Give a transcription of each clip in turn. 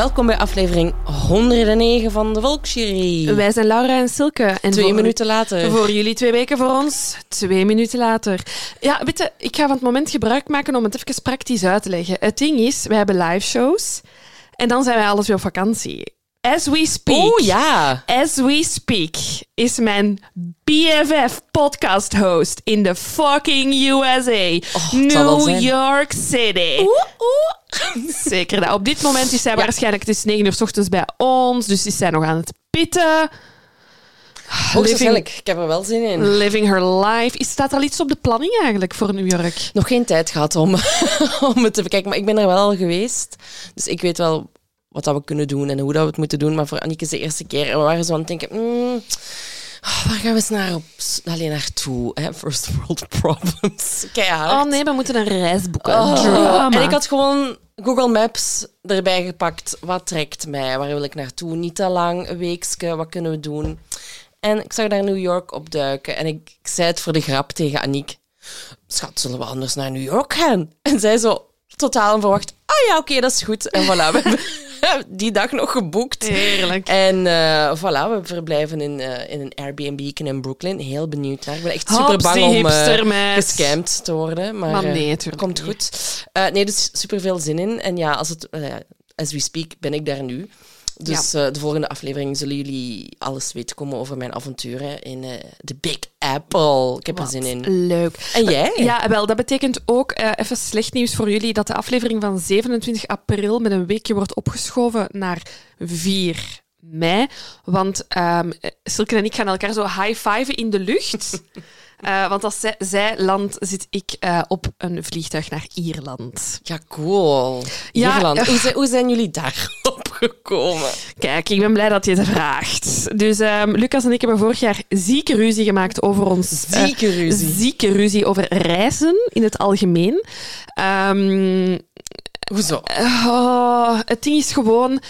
Welkom bij aflevering 109 van de Volksjury. Wij zijn Laura en Silke. En Twee voor- minuten later. Voor jullie twee weken, voor ons twee minuten later. Ja, weet je, ik ga van het moment gebruik maken om het even praktisch uit te leggen. Het ding is, wij hebben live shows en dan zijn wij alles weer op vakantie. As we speak. Oh ja. As we speak is mijn BFF podcast host in the fucking USA. Oh, New. York City. Zeker. dat. Op dit moment is zij waarschijnlijk, het is 9 uur s ochtends bij ons, dus is zij nog aan het pitten. Hoogstwaarschijnlijk. Ik heb er wel zin in. Living her life. Is, staat er al iets op de planning eigenlijk voor New York? Nog geen tijd gehad om, om het te bekijken, maar ik ben er wel al geweest. Dus ik weet wel wat dat we kunnen doen en hoe dat we het moeten doen. Maar voor Annick is de eerste keer. En we waren zo aan het denken... mm, oh, waar gaan we eens naar op, alleen naartoe? Hè? First world problems. Keihard. Oh nee, we moeten een reis boeken. Oh. En ik had gewoon Google Maps erbij gepakt. Wat trekt mij? Waar wil ik naartoe? Niet te lang, een weekje. Wat kunnen we doen? En ik zag daar New York op duiken. En ik, ik zei het voor de grap tegen Aniek. Schat, zullen we anders naar New York gaan? En zij zo totaal onverwacht. Ah ja, oké, dat is goed. En voilà, we hebben die dag nog geboekt. Heerlijk. En eh, voilà, we verblijven in, eh, in een Airbnb in Brooklyn. Heel benieuwd naar. Ik ben echt super bang om hipstermeid. gescamd te worden. Maar, Maar nee, tuurlijk komt goed. Nee, dus super veel zin in. En ja, als het, as we speak, ben ik daar nu. Dus eh, de volgende aflevering zullen jullie alles weten komen over mijn avonturen in eh, de Big Apple. Ik heb er zin in. Leuk. En jij? Ja, wel, dat betekent ook eh, even slecht nieuws voor jullie dat de aflevering van 27 april met een weekje wordt opgeschoven naar 4 mei. Want ehm Silke en ik gaan elkaar zo high-fiven in de lucht. Eh, want als zij, zij landt, zit ik eh, op een vliegtuig naar Ierland. Ja, cool. Ja, Ierland. eh. Hoe, zijn, hoe zijn jullie daarop gekomen? Kijk, ik ben blij dat je het vraagt. Dus ehm, Lucas en ik hebben vorig jaar zieke ruzie gemaakt over ons... eh, Zieke ruzie. zieke ruzie over reizen in het algemeen. Ehm, Hoezo? oh, het ding is gewoon...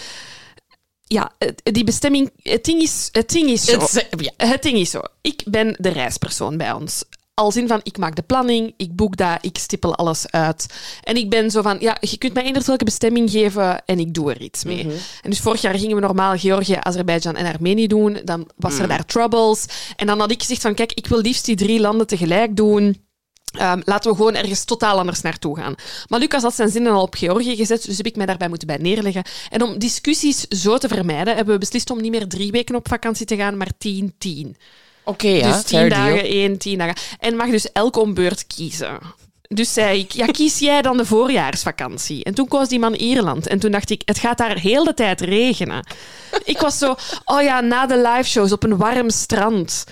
Ja, die bestemming... Het ding is, het ding is zo. Het is- ja. Het ding is zo. Ik ben de reispersoon bij ons. Als in van, ik maak de planning, ik boek dat, ik stippel alles uit. En ik ben zo van, ja, je kunt mij eender welke bestemming geven en ik doe er iets mee. En dus vorig jaar gingen we normaal Georgië, Azerbeidzjan en Armenië doen. Dan was er daar troubles. En dan had ik gezegd van, kijk, ik wil liefst die drie landen tegelijk doen. Ehm, laten we gewoon ergens totaal anders naartoe gaan. Maar Lucas had zijn zinnen al op Georgië gezet, dus heb ik mij daarbij moeten bij neerleggen. En om discussies zo te vermijden, hebben we beslist om niet meer drie weken op vakantie te gaan, maar tien, tien. Oké, ja. dus tien deal. dagen, één, tien dagen. En mag dus elk om beurt kiezen. Dus zei ik, ja, kies jij dan de voorjaarsvakantie? En toen koos die man Ierland. En toen dacht ik, het gaat daar heel de tijd regenen. Ik was zo, oh ja, na de live shows op een warm strand.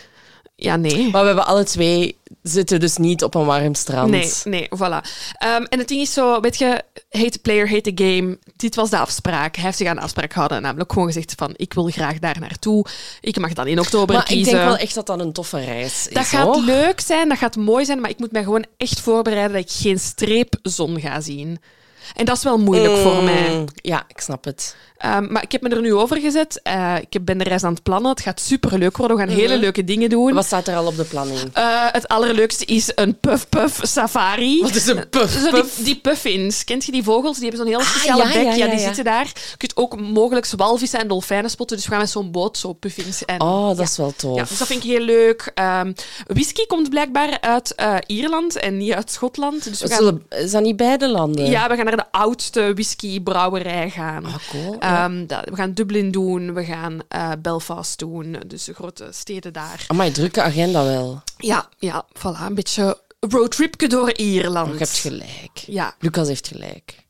Ja, nee. Maar we hebben alle twee zitten dus niet op een warm strand. Nee, nee, voilà. Ehm, en het ding is zo, weet je, hate the player, hate the game. Dit was de afspraak. Hij heeft zich aan de afspraak gehouden. Namelijk gewoon gezegd van, ik wil graag daar naartoe. Ik mag dan in oktober Maar kiezen. ik denk wel echt dat dat een toffe reis is. Dat gaat hoor. leuk zijn, dat gaat mooi zijn, maar ik moet mij gewoon echt voorbereiden dat ik geen streepzon ga zien. En dat is wel moeilijk voor mij. Mm, Ja, ik snap het. Ehm, maar ik heb me er nu over gezet. Eh, ik ben de reis aan het plannen. Het gaat superleuk worden. We gaan hele leuke dingen doen. Mhm. Wat staat er al op de planning? Eh, het allerleukste is een puff-puff safari. Wat is een puff? Zo puff? die, die puffins. Kent je die vogels? Die hebben zo'n heel Ah, speciale ja, bek. ja, Ja, ja, die zitten daar. Je kunt ook mogelijk walvissen en dolfijnen spotten. Dus we gaan met zo'n boot zo puffins. En, Oh, dat is wel tof. Ja, dus dat vind ik heel leuk. Ehm, whisky komt blijkbaar uit eh, Ierland en niet uit Schotland. Dus we gaan, zullen, dat niet beide landen? ja, we gaan naar de oudste whiskybrouwerij gaan. Ah, cool. Ja. Ehm, dat- we gaan Dublin doen, we gaan eh, Belfast doen, dus de grote steden daar. Amai, drukke agenda wel. Ja, ja, voilà, een beetje roadtripje door Ierland. Oh, je hebt gelijk. Ja, Lucas heeft gelijk.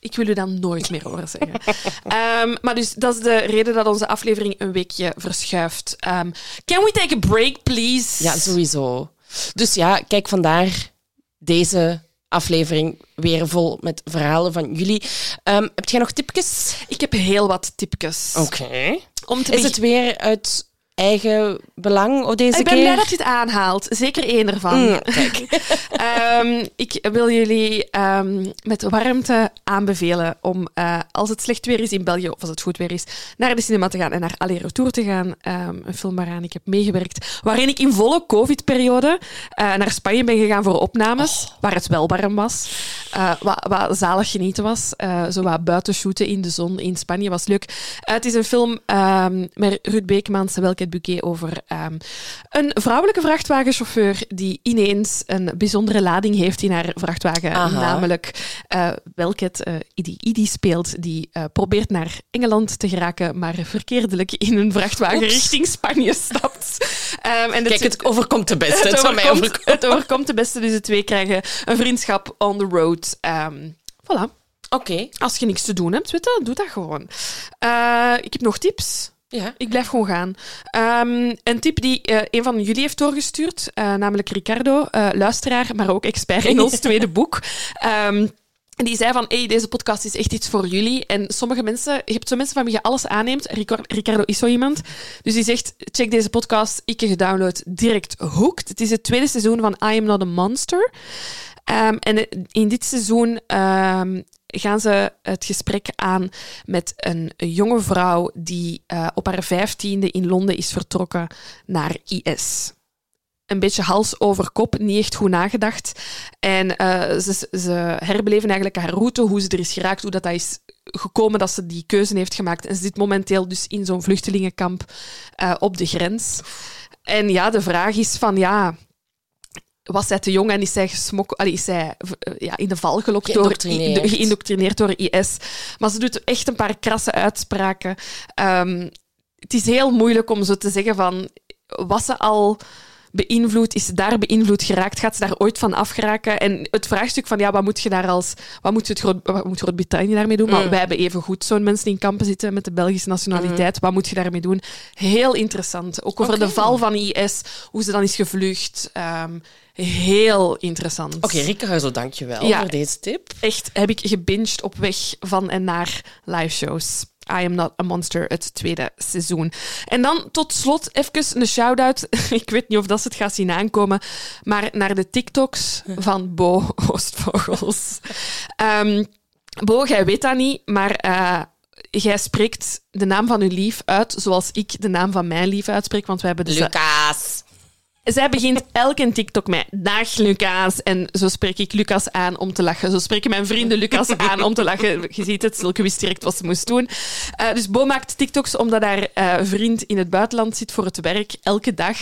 ik wil u dan nooit meer horen zeggen. Ehm, maar dus dat is de reden dat onze aflevering een weekje verschuift. Ehm, can we take a break, please? Ja, sowieso. Dus ja, kijk vandaar deze aflevering weer vol met verhalen van jullie. Ehm, heb jij nog tipjes? Ik heb heel wat tipjes. Oké. Is het weer uit eigen belang of deze Ik ben keer? blij dat je het aanhaalt. Zeker één ervan. Mm, kijk. Ehm, ik wil jullie ehm, met warmte aanbevelen om, eh, als het slecht weer is in België, of als het goed weer is, naar de cinema te gaan en naar Aller Retour te gaan. Ehm, een film waaraan ik heb meegewerkt, waarin ik in volle COVID-periode eh, naar Spanje ben gegaan voor opnames, waar het wel warm was. eh, wat, wat zalig genieten was. Zo wat buiten shooten in de zon in Spanje was leuk. Het is een film met Ruud Beekmans en Bouquet over ehm, een vrouwelijke vrachtwagenchauffeur die ineens een bijzondere lading heeft in haar vrachtwagen. Aha. Namelijk uh, Welket, eh, die Idi speelt, die eh, probeert naar Engeland te geraken, maar verkeerdelijk in een vrachtwagen Oeps. richting Spanje stapt. Ehm, en Kijk, het overkomt de beste. Het, mij overkomt, overkomen. het overkomt de beste, dus de twee krijgen een vriendschap on the road. Ehm, voilà. Oké, Als je niks te doen hebt, weet je, doe dat gewoon. Ik heb nog tips. Ja. Ik blijf gewoon gaan. Ehm, een tip die eh, een van jullie heeft doorgestuurd, eh, namelijk Ricardo, eh, luisteraar, maar ook expert in ons tweede boek. Ehm, en die zei van, hey, deze podcast is echt iets voor jullie. En sommige mensen, je hebt zo mensen van wie je alles aanneemt. Ricardo is zo iemand. Dus die zegt, check deze podcast. Ik heb gedownload, direct hooked. Het is het tweede seizoen van I Am Not a Monster. Ehm, en in dit seizoen gaan ze het gesprek aan met een jonge vrouw die eh, op haar vijftiende in Londen is vertrokken naar IS. Een beetje hals over kop, niet echt goed nagedacht. En eh, ze, ze herbeleven eigenlijk haar route, hoe ze er is geraakt, hoe dat, dat is gekomen dat ze die keuze heeft gemaakt. En ze zit momenteel dus in zo'n vluchtelingenkamp eh, op de grens. En ja, de vraag is van ja, was zij te jong en is zij, gesmok, allee, is zij eh, ja, in de val gelokt door, Geïndoctrineerd. door IS. Maar ze doet echt een paar krasse uitspraken. Ehm, het is heel moeilijk om zo te zeggen van... Was ze al beïnvloed? Is ze daar beïnvloed geraakt? Gaat ze daar ooit van afgeraken? En het vraagstuk van, ja, wat moet je daar als... Wat moet, het Groot, wat moet Groot-Brittannië daarmee doen? Maar Mm. wij hebben even goed zo'n mensen die in kampen zitten met de Belgische nationaliteit. Wat moet je daarmee doen? Heel interessant. Ook over de val van IS, hoe ze dan is gevlucht. Ehm, heel interessant. Oké, Ricardo, dankjewel Ja. voor deze tip. Echt heb ik gebinged op weg van en naar live shows. I Am Not a Monster, het tweede seizoen. En dan tot slot even een shout-out. Ik weet niet of dat ze het gaat zien aankomen, maar naar de TikToks van Bo Oostvogels. Ehm, Bo, jij weet dat niet, maar eh, jij spreekt de naam van uw lief uit zoals ik de naam van mijn lief uitspreek, want wij hebben dus Lucas. Zij begint elke TikTok met Dag Lucas. En zo spreek ik Lucas aan om te lachen. Zo spreken mijn vrienden Lucas aan om te lachen. Je ziet het, Silke wist direct wat ze moest doen. Eh, dus Bo maakt TikToks omdat haar eh, vriend in het buitenland zit voor het werk, elke dag.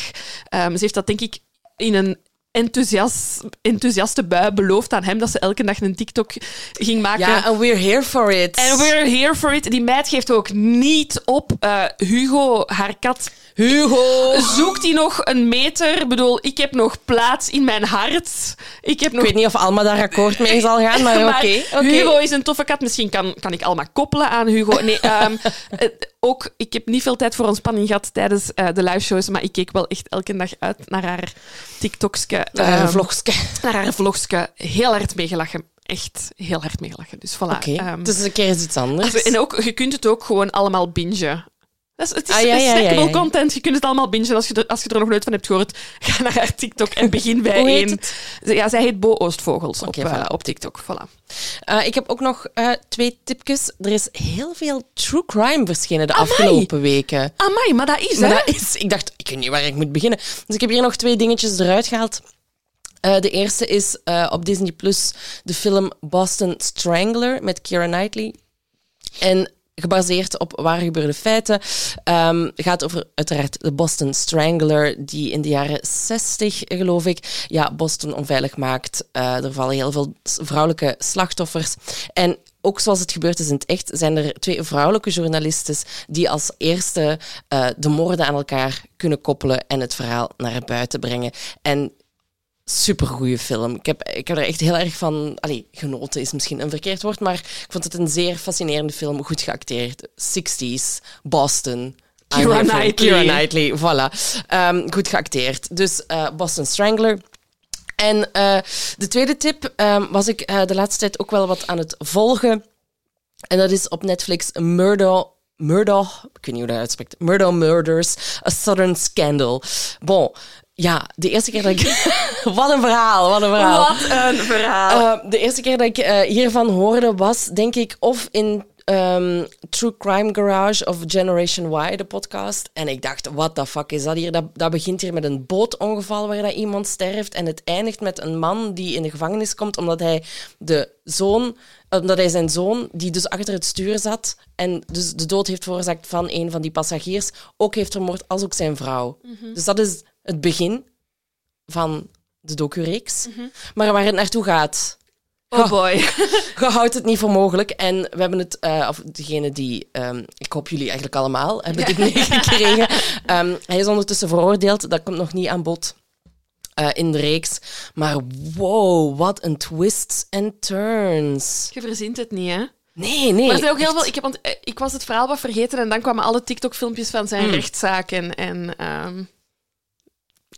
Ehm, ze heeft dat denk ik in een enthousiast, enthousiaste bui beloofd aan hem dat ze elke dag een TikTok ging maken. Ja, and we're here for it. And we're here for it. Die meid geeft ook niet op. Eh, Hugo, haar kat, Hugo. Zoekt hij nog een meter? Ik bedoel, ik heb nog plaats in mijn hart. Ik heb nog... Ik weet niet of Alma daar akkoord mee zal gaan, maar Maar oké. Hugo is een toffe kat. Misschien kan, kan ik allemaal koppelen aan Hugo. Nee, ehm, eh, ook, ik heb niet veel tijd voor ontspanning gehad tijdens eh, de live shows, maar ik keek wel echt elke dag uit naar haar TikTokske. Vlogske. Naar haar vlogske. Heel hard meegelachen. Echt heel hard meegelachen. Dus voilà. Oké, ehm, dus een keer is iets anders. en ook, je kunt het ook gewoon allemaal bingen. Dat is, het is Ah, ja, ja, ja, content. Je kunt het allemaal bingen. Als je, er, als je er nog nooit van hebt gehoord, ga naar haar TikTok en begin bij Hoe heet één. Ja, zij heet Bo Oostvogels op, eh, op TikTok. Voilà. Eh, ik heb ook nog eh, twee tipjes. Er is heel veel true crime verschenen de Amai. afgelopen weken. Amai, maar dat is, Maar hè? dat is, ik dacht, ik weet niet waar ik moet beginnen. Dus ik heb hier nog twee dingetjes eruit gehaald. Eh, de eerste is eh, op Disney Plus de film Boston Strangler met Keira Knightley. En gebaseerd op waar gebeurde feiten. Ehm gaat over uiteraard de Boston Strangler, die in de jaren 60, geloof ik, ja, Boston onveilig maakt. Eh, er vallen heel veel vrouwelijke slachtoffers. En ook zoals het gebeurd is in het echt, zijn er twee vrouwelijke journalistes die als eerste de moorden aan elkaar kunnen koppelen en het verhaal naar buiten brengen. En supergoeie film. Ik heb, ik heb er echt heel erg van... Allee, genoten is misschien een verkeerd woord, maar ik vond het een zeer fascinerende film. Goed geacteerd. 60s, Boston. For- Knightley. Keira Knightley, voilà. Ehm, goed geacteerd. Dus eh, Boston Strangler. En eh, de tweede tip ehm, was ik eh, de laatste tijd ook wel wat aan het volgen. En dat is op Netflix Murdo... Murdo, ik weet niet hoe dat uitspreekt. Murdo Murders, A Southern Scandal. Bon, ja, de eerste keer dat ik... wat een verhaal, wat een verhaal. Wat een verhaal. Eh, de eerste keer dat ik eh, hiervan hoorde was, denk ik, of in ehm, True Crime Garage of Generation Y, de podcast. En ik dacht, what the fuck is dat hier? Dat, dat begint hier met een bootongeval waar dat iemand sterft. En het eindigt met een man die in de gevangenis komt omdat hij de zoon omdat hij zijn zoon, die dus achter het stuur zat en dus de dood heeft veroorzaakt van een van die passagiers, ook heeft vermoord, als ook zijn vrouw. Dus dat is het begin van de docureeks. Maar waar het naartoe gaat, Oh boy. je houdt het niet voor mogelijk. En we hebben het, eh, of degene die, ehm, ik hoop jullie eigenlijk allemaal, hebben dit meegekregen. Ehm, hij is ondertussen veroordeeld, dat komt nog niet aan bod. eh, in de reeks. Maar wow, wat een twists en turns. Je verzint het niet, hè? Nee, nee. Maar er zijn ook heel veel... Ik, heb, eh, ik was het verhaal wat vergeten en dan kwamen alle TikTok-filmpjes van Mm. zijn rechtszaak. En, en ehm,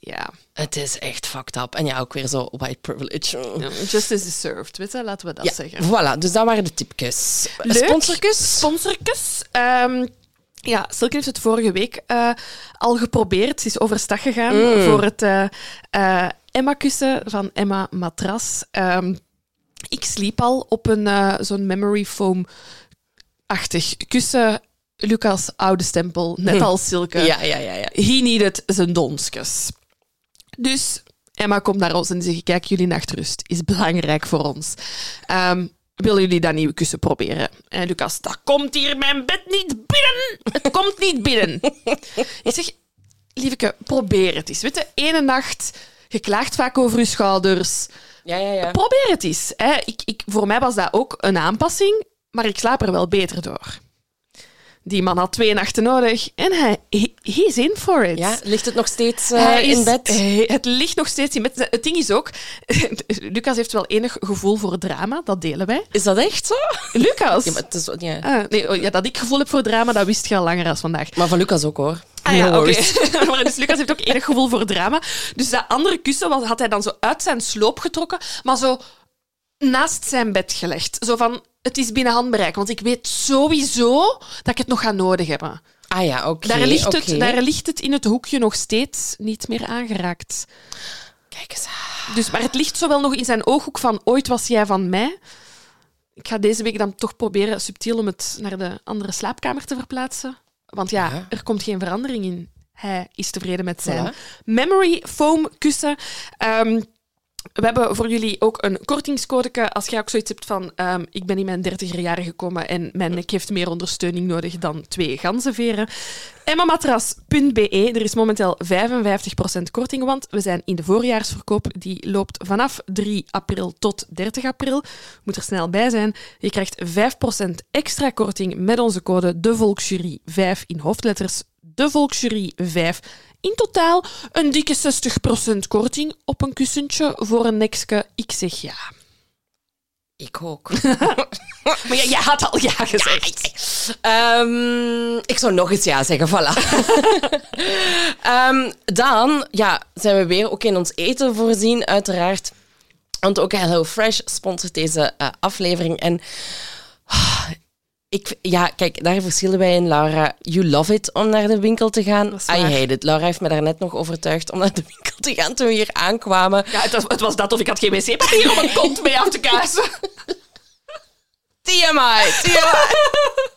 ja, Het is echt fucked up. En ja, ook weer zo white privilege. no, justice is served. Weet je, laten we dat Ja, zeggen. voilà. Dus dat waren de tipjes. Sponsorkus? Sponsorkus. Ehm, ja, Silke heeft het vorige week eh, al geprobeerd. Ze is overstag gegaan Mm. voor het eh, eh, Emma-kussen van Emma Matras. Ehm, ik sliep al op een zo'n memory foam-achtig kussen. Lucas, oude stempel, net als Silke. Ja, ja, ja. ja. He needed zijn donsjes. Dus Emma komt naar ons en zegt: Kijk, jullie nachtrust is belangrijk voor ons. Ehm, willen jullie dat nieuwe kussen proberen? En Lucas: Dat komt hier mijn bed niet binnen. Het komt niet binnen. Ik zeg: Lieveke, probeer het eens. Weet je, ene nacht, je klaagt vaak over je schouders. Ja, ja, ja. Probeer het eens. Hè. Ik, ik, voor mij was dat ook een aanpassing, maar ik slaap er wel beter door. Die man had twee nachten nodig en hij he, he's in for it. Ja, ligt het nog steeds eh, in is- bed? hij- het ligt nog steeds in bed. Het ding is ook, Lucas heeft wel enig gevoel voor drama, dat delen wij. Is dat echt zo? Lucas? Ja, maar, het is, ja. Ah, nee, oh, ja, dat ik gevoel heb voor drama, dat wist je al langer als vandaag. maar van Lucas ook hoor. Ah ja, oké. maar dus Lucas heeft ook enig gevoel voor drama. Dus dat andere kussen was, had hij dan zo uit zijn sloop getrokken, maar zo naast zijn bed gelegd. Zo van, het is binnen handbereik, want ik weet sowieso dat ik het nog ga nodig hebben. Ah ja, oké. Daar, ligt het, daar ligt het in het hoekje nog steeds niet meer aangeraakt. Kijk eens. Dus, maar het ligt zowel nog in zijn ooghoek van ooit was jij van mij. Ik ga deze week dan toch proberen subtiel om het naar de andere slaapkamer te verplaatsen. Want ja, Ja. er komt geen verandering in. Hij is tevreden met zijn memory foam kussen. Ehm, we hebben voor jullie ook een kortingscode. Als jij ook zoiets hebt van ehm, ik ben in mijn dertiger jaren gekomen en mijn nek heeft meer ondersteuning nodig dan twee ganzenveren. Emmamatras.be. Er is momenteel 55% korting, want we zijn in de voorjaarsverkoop. Die loopt vanaf 3 april tot 30 april. Moet er snel bij zijn. Je krijgt 5% extra korting met onze code DeVolksjury 5 in hoofdletters. DeVolksjury 5. In totaal een dikke 60% korting op een kussentje voor een nekske. Ik zeg ja. Ik ook. Maar ja, jij had al ja gezegd. Ehm, ik zou nog eens ja zeggen, voilà. Ehm, dan ja, zijn we weer ook in ons eten voorzien, uiteraard. Want ook HelloFresh sponsort deze eh, aflevering. En ah, ik, ja, kijk, daar verschillen wij in, Laura. You love it om naar de winkel te gaan. I hate it. Laura heeft me daar net nog overtuigd om naar de winkel te gaan toen we hier aankwamen. Ja, het was, het was dat of ik had geen wc-papier om een kont mee af te kuisen. TMI, TMI.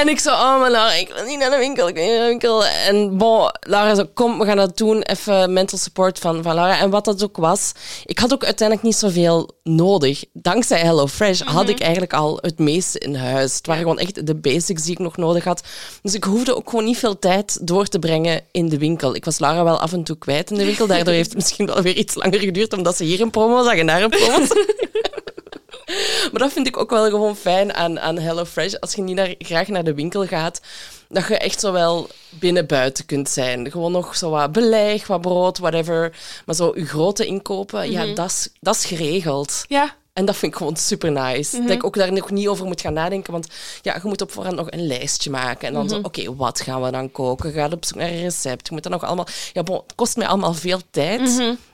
En ik zo, oh maar Lara, ik wil niet naar de winkel, ik wil niet naar de winkel. En bon, Lara zo, kom, we gaan dat doen. Even mental support van, van Lara. En wat dat ook was, ik had ook uiteindelijk niet zoveel nodig. Dankzij HelloFresh had ik eigenlijk al het meeste in huis. Het waren gewoon echt de basics die ik nog nodig had. Dus ik hoefde ook gewoon niet veel tijd door te brengen in de winkel. Ik was Lara wel af en toe kwijt in de winkel. Daardoor heeft het misschien wel weer iets langer geduurd, omdat ze hier een promo zag en daar een promo zag. Maar dat vind ik ook wel gewoon fijn aan, aan HelloFresh. Als je niet naar, graag naar de winkel gaat, dat je echt zo wel binnen-buiten kunt zijn. Gewoon nog zo wat beleg, wat brood, whatever. Maar zo je grote inkopen, ja, dat is- dat is geregeld. Ja, En dat vind ik gewoon super nice. Dat ik ook daar nog niet over moet gaan nadenken. Want ja, je moet op voorhand nog een lijstje maken. En dan zo, oké, wat gaan we dan koken? Ga op zoek naar een recept. Je moet dat nog allemaal... Ja, bon, het kost mij allemaal veel tijd.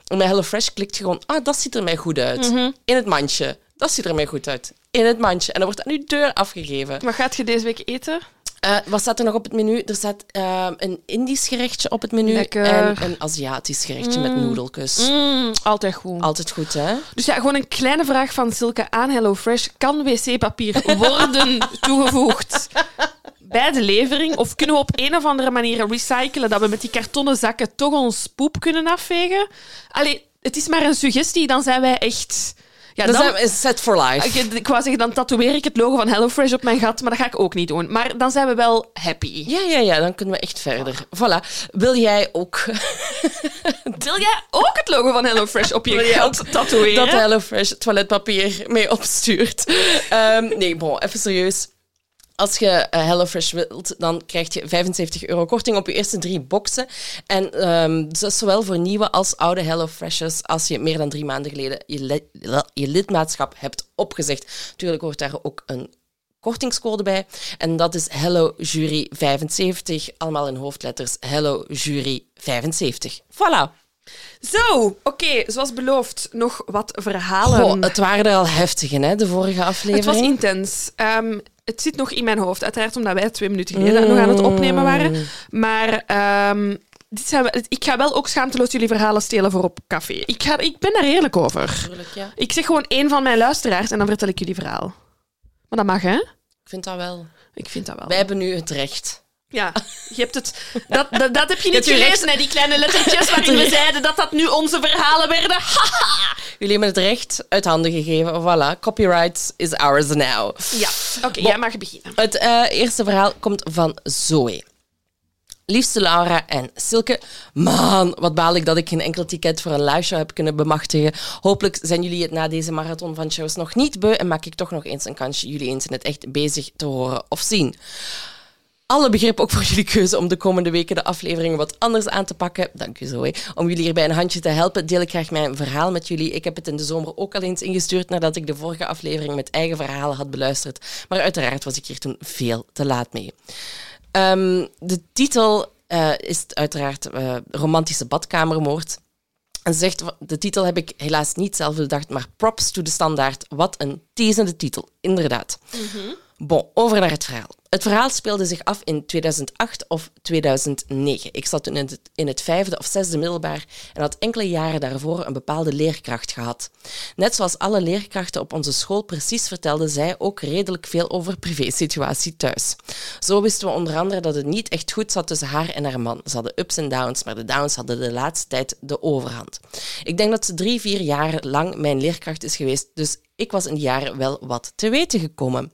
En met HelloFresh klikt je gewoon... Ah, dat ziet er mij goed uit. In het mandje. Dat ziet er mij goed uit. In het mandje. En dan wordt aan uw deur afgegeven. wat gaat je deze week eten? Eh, wat staat er nog op het menu? Er staat eh, een Indisch gerechtje op het menu Lekker. en een Aziatisch gerechtje met noedeltjes. Mm, altijd goed. Altijd goed, hè? Dus ja, gewoon een kleine vraag van Silke aan HelloFresh. Kan wc-papier worden toegevoegd bij de levering? Of kunnen we op een of andere manier recyclen dat we met die kartonnen zakken toch ons poep kunnen afvegen? Allee, het is maar een suggestie, dan zijn wij echt... Ja, Dat dan, is set for life. ik, ik wou zeggen, dan tatoeëer ik het logo van HelloFresh op mijn gat, maar dat ga ik ook niet doen. Maar dan zijn we wel happy. Ja, ja, ja, dan kunnen we echt verder. Voilà. Wil jij ook Wil jij ook het logo van HelloFresh op je gat tatoeëren? dat HelloFresh toiletpapier mee opstuurt? Ehm, nee, bon, even serieus. Als je eh, HelloFresh wilt, dan krijg je 75 euro korting op je eerste drie boxen. En dat is zowel voor nieuwe als oude HelloFreshes als je meer dan drie maanden geleden je, li- je lidmaatschap hebt opgezegd. Tuurlijk hoort daar ook een kortingscode bij. En dat is Hello Jury 75. Allemaal in hoofdletters. Hello Jury 75. Voilà. Zo, oké, zoals beloofd, nog wat verhalen. Goh, het waren er al heftige, hè, de vorige Het aflevering. was intens. Ehm, het zit nog in mijn hoofd. Uiteraard omdat wij twee minuten geleden nog aan het opnemen waren. Maar ehm, dit zijn we- ik ga wel ook schaamteloos jullie verhalen stelen voor op café. Ik, ga, ik ben daar eerlijk over. Tuurlijk, ja. Ik zeg gewoon één van mijn luisteraars en dan vertel ik jullie verhaal. Maar dat mag, hè? Ik vind dat wel. Ik vind dat wel. Wij hebben nu het recht. Ja, je hebt het... Dat, dat, dat heb je niet gelezen, hè? Die kleine lettertjes waarin we zeiden dat dat nu onze verhalen werden. Jullie hebben het recht uit handen gegeven. Voilà, copyright is ours now. Ja, oké, jij mag beginnen. Het eh, eerste verhaal komt van Zoe. Liefste Laura en Silke. Man, wat baal ik dat ik geen enkel ticket voor een live show heb kunnen bemachtigen. Hopelijk zijn jullie het na deze marathon van shows nog niet beu en maak ik toch nog eens een kansje jullie eens in het echt bezig te horen of zien. Alle begrip ook voor jullie keuze om de komende weken de afleveringen wat anders aan te pakken. Dank u Zoe. Om jullie hierbij een handje te helpen, deel ik graag mijn verhaal met jullie. Ik heb het in de zomer ook al eens ingestuurd nadat ik de vorige aflevering met eigen verhalen had beluisterd. Maar uiteraard was ik hier toen veel te laat mee. Ehm, de titel eh, is uiteraard eh, Romantische badkamermoord. En zegt, de titel heb ik helaas niet zelf bedacht, maar props to de standaard. Wat een teasende titel, inderdaad. Bon, over naar het verhaal. Het verhaal speelde zich af in 2008 of 2009. Ik zat in het, in het vijfde of zesde middelbaar en had enkele jaren daarvoor een bepaalde leerkracht gehad. Net zoals alle leerkrachten op onze school precies vertelde zij ook redelijk veel over privésituatie thuis. Zo wisten we onder andere dat het niet echt goed zat tussen haar en haar man. Ze hadden ups en downs, maar de downs hadden de laatste tijd de overhand. Ik denk dat ze drie, vier jaar lang mijn leerkracht is geweest, dus ik was in die jaren wel wat te weten gekomen.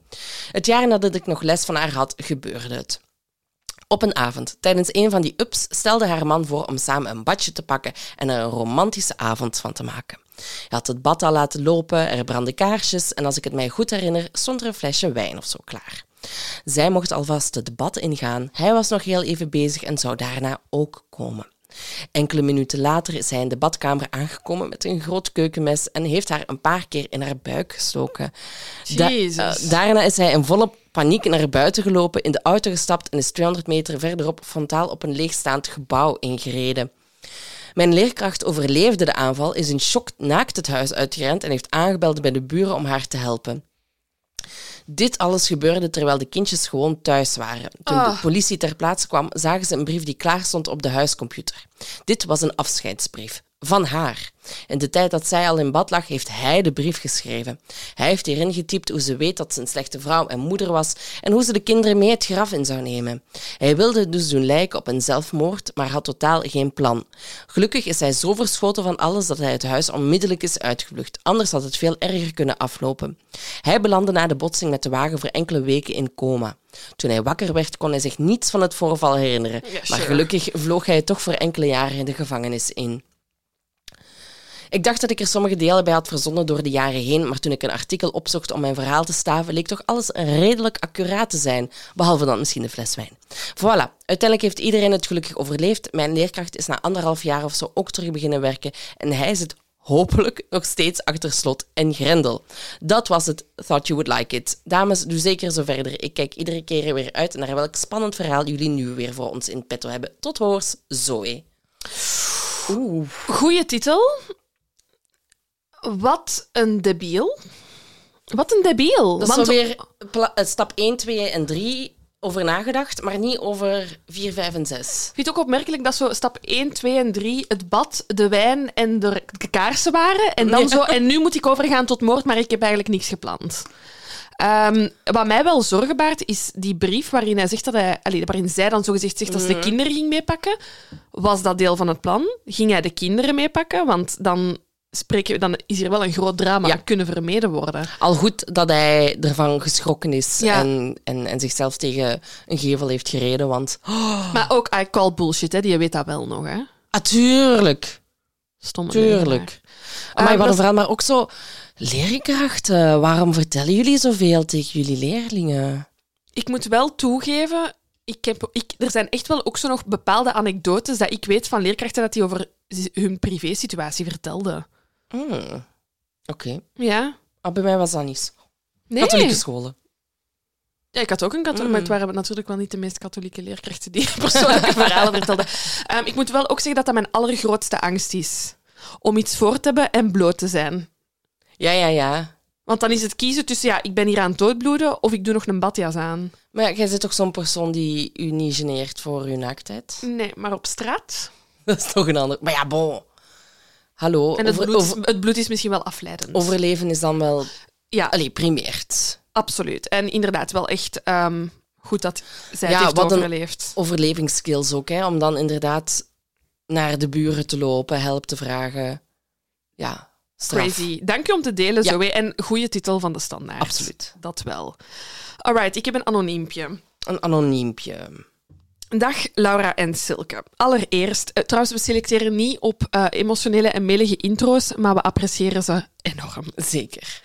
Het jaar nadat ik nog les van haar had, gebeurde het. Op een avond, tijdens een van die ups, stelde haar man voor om samen een badje te pakken en er een romantische avond van te maken. Hij had het bad al laten lopen, er brandden kaarsjes en als ik het mij goed herinner, stond er een flesje wijn of zo klaar. Zij mocht alvast het bad ingaan, hij was nog heel even bezig en zou daarna ook komen. Enkele minuten later is hij in de badkamer aangekomen met een groot keukenmes en heeft haar een paar keer in haar buik gestoken. Da- eh, daarna is hij in volle paniek naar buiten gelopen, in de auto gestapt en is 200 meter verderop frontaal op een leegstaand gebouw ingereden. Mijn leerkracht overleefde de aanval, is in shock naakt het huis uitgerend en heeft aangebeld bij de buren om haar te helpen. Dit alles gebeurde terwijl de kindjes gewoon thuis waren. Toen de Ah. politie ter plaatse kwam, zagen ze een brief die klaar stond op de huiscomputer. Dit was een afscheidsbrief. Van haar. In de tijd dat zij al in bad lag, heeft hij de brief geschreven. Hij heeft hierin getypt hoe ze weet dat ze een slechte vrouw en moeder was en hoe ze de kinderen mee het graf in zou nemen. Hij wilde dus doen lijken op een zelfmoord, maar had totaal geen plan. Gelukkig is hij zo verschoten van alles dat hij het huis onmiddellijk is uitgevlucht. Anders had het veel erger kunnen aflopen. Hij belandde na de botsing met de wagen voor enkele weken in coma. Toen hij wakker werd, kon hij zich niets van het voorval herinneren. Ja, Maar gelukkig vloog hij toch voor enkele jaren in de gevangenis in. Ik dacht dat ik er sommige delen bij had verzonnen door de jaren heen, maar toen ik een artikel opzocht om mijn verhaal te staven, leek toch alles redelijk accuraat te zijn, behalve dan misschien de fles wijn. Voilà, uiteindelijk heeft iedereen het gelukkig overleefd. Mijn leerkracht is na anderhalf jaar of zo ook terug beginnen werken en hij zit hopelijk nog steeds achter slot en grendel. Dat was het Thought You Would Like It. Dames, doe zeker zo verder. Ik kijk iedere keer weer uit naar welk spannend verhaal jullie nu weer voor ons in petto hebben. Tot hoors, Zoe. Oeh. Goeie titel. Wat een debiel. Wat een debiel. Dat is weer eh, stap 1, 2 en 3 over nagedacht, maar niet over 4, 5 en 6. Ik vind het ook opmerkelijk dat zo stap 1, 2 en 3 het bad, de wijn en de, kaarsen waren. En, dan Ja. zo, en nu moet ik overgaan tot moord, maar ik heb eigenlijk niks gepland. Ehm, wat mij wel zorgen baart, is die brief waarin hij zegt dat hij, allee, waarin zij dan zogezegd zegt dat ze de kinderen ging meepakken. Was dat deel van het plan? Ging hij de kinderen meepakken? Want dan, spreken, dan is hier wel een groot drama Ja. kunnen vermeden worden. Al goed dat hij ervan geschrokken is Ja. en, en, en zichzelf tegen een gevel heeft gereden, want... Maar ook, I call bullshit, hè. die weet dat wel nog. Hè. Ah, tuurlijk. Stomme. Tuurlijk. Maar Eh, wat een verhaal, maar ook zo... Leerkrachten, waarom vertellen jullie zoveel tegen jullie leerlingen? Ik moet wel toegeven, ik heb, ik, er zijn echt wel ook zo nog bepaalde anekdotes dat ik weet van leerkrachten dat die over hun privésituatie vertelden. Hmm. Oké. Ja? Ah, bij mij was dat niet zo. Nee. Katholieke scholen. Ja, ik had ook een katholiek, Mm. maar het waren natuurlijk wel niet de meest katholieke leerkrachten die persoonlijke verhalen vertelden. Ehm, ik moet wel ook zeggen dat dat mijn allergrootste angst is. Om iets voor te hebben en bloot te zijn. Ja, ja, ja. Want dan is het kiezen tussen, ja, ik ben hier aan het doodbloeden of ik doe nog een badjas aan. Maar ja, jij bent toch zo'n persoon die u niet geneert voor uw naaktheid? Nee, maar op straat. Dat is toch een ander... Maar ja, bon. Hallo. En het over- bloed, over- het bloed is misschien wel afleidend. overleven is dan wel... Ja, Allee, primeert. Absoluut. En inderdaad, wel echt ehm, goed dat zij Ja, heeft wat een- overleefd. Overlevingsskills ook, hè. Om dan inderdaad naar de buren te lopen, help te vragen. Ja, straf. Crazy. Dank je om te delen, Ja. Zoe. En goede titel van de standaard. Absoluut. Dat wel. Alright, ik heb een anoniempje. Een anoniempje. Dag Laura en Silke. Allereerst, eh, trouwens, we selecteren niet op eh, emotionele en melige intro's, maar we appreciëren ze enorm. Zeker.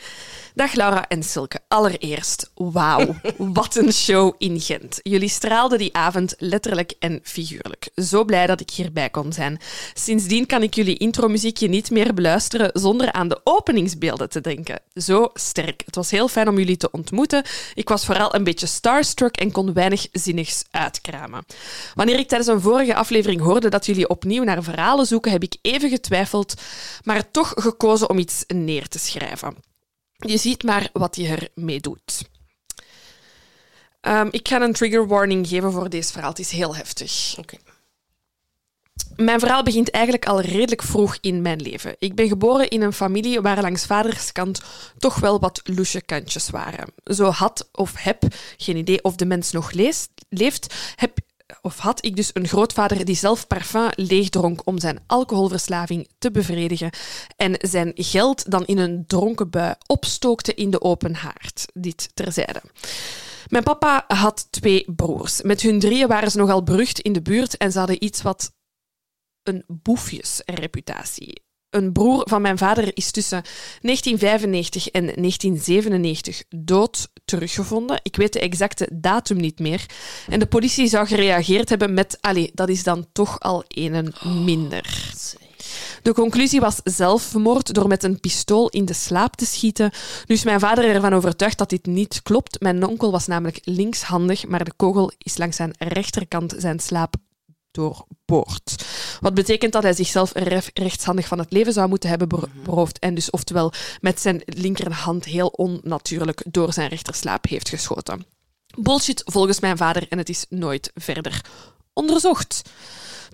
Dag Laura en Silke. Allereerst, wauw, wat een show in Gent. Jullie straalden die avond letterlijk en figuurlijk. Zo blij dat ik hierbij kon zijn. Sindsdien kan ik jullie intromuziekje niet meer beluisteren zonder aan de openingsbeelden te denken. Zo sterk. Het was heel fijn om jullie te ontmoeten. Ik was vooral een beetje starstruck en kon weinig zinnigs uitkramen. Wanneer ik tijdens een vorige aflevering hoorde dat jullie opnieuw naar verhalen zoeken, heb ik even getwijfeld, maar toch gekozen om iets neer te schrijven. Je ziet maar wat je ermee doet. Ehm, ik ga een trigger warning geven voor deze verhaal. Het is heel heftig. Oké. Mijn verhaal begint eigenlijk al redelijk vroeg in mijn leven. Ik ben geboren in een familie waar langs vaders kant toch wel wat loesje kantjes waren. Zo had of heb, geen idee of de mens nog leest, leeft, heb of had ik dus een grootvader die zelf parfum leegdronk om zijn alcoholverslaving te bevredigen en zijn geld dan in een dronken bui opstookte in de open haard. Dit terzijde. Mijn papa had twee broers. Met hun drieën waren ze nogal berucht in de buurt en ze hadden iets wat een boefjesreputatie. Een broer van mijn vader is tussen 1995 en 1997 dood teruggevonden. Ik weet de exacte datum niet meer. En de politie zou gereageerd hebben met... Allee, dat is dan toch al een minder. De conclusie was zelfmoord door met een pistool in de slaap te schieten. Nu is mijn vader ervan overtuigd dat dit niet klopt. Mijn onkel was namelijk linkshandig, maar de kogel is langs zijn rechterkant zijn slaap doorboord. Wat betekent dat hij zichzelf ref- rechtshandig van het leven zou moeten hebben bero- beroofd en dus oftewel met zijn linkerhand heel onnatuurlijk door zijn rechterslaap heeft geschoten. Bullshit volgens mijn vader en het is nooit verder onderzocht.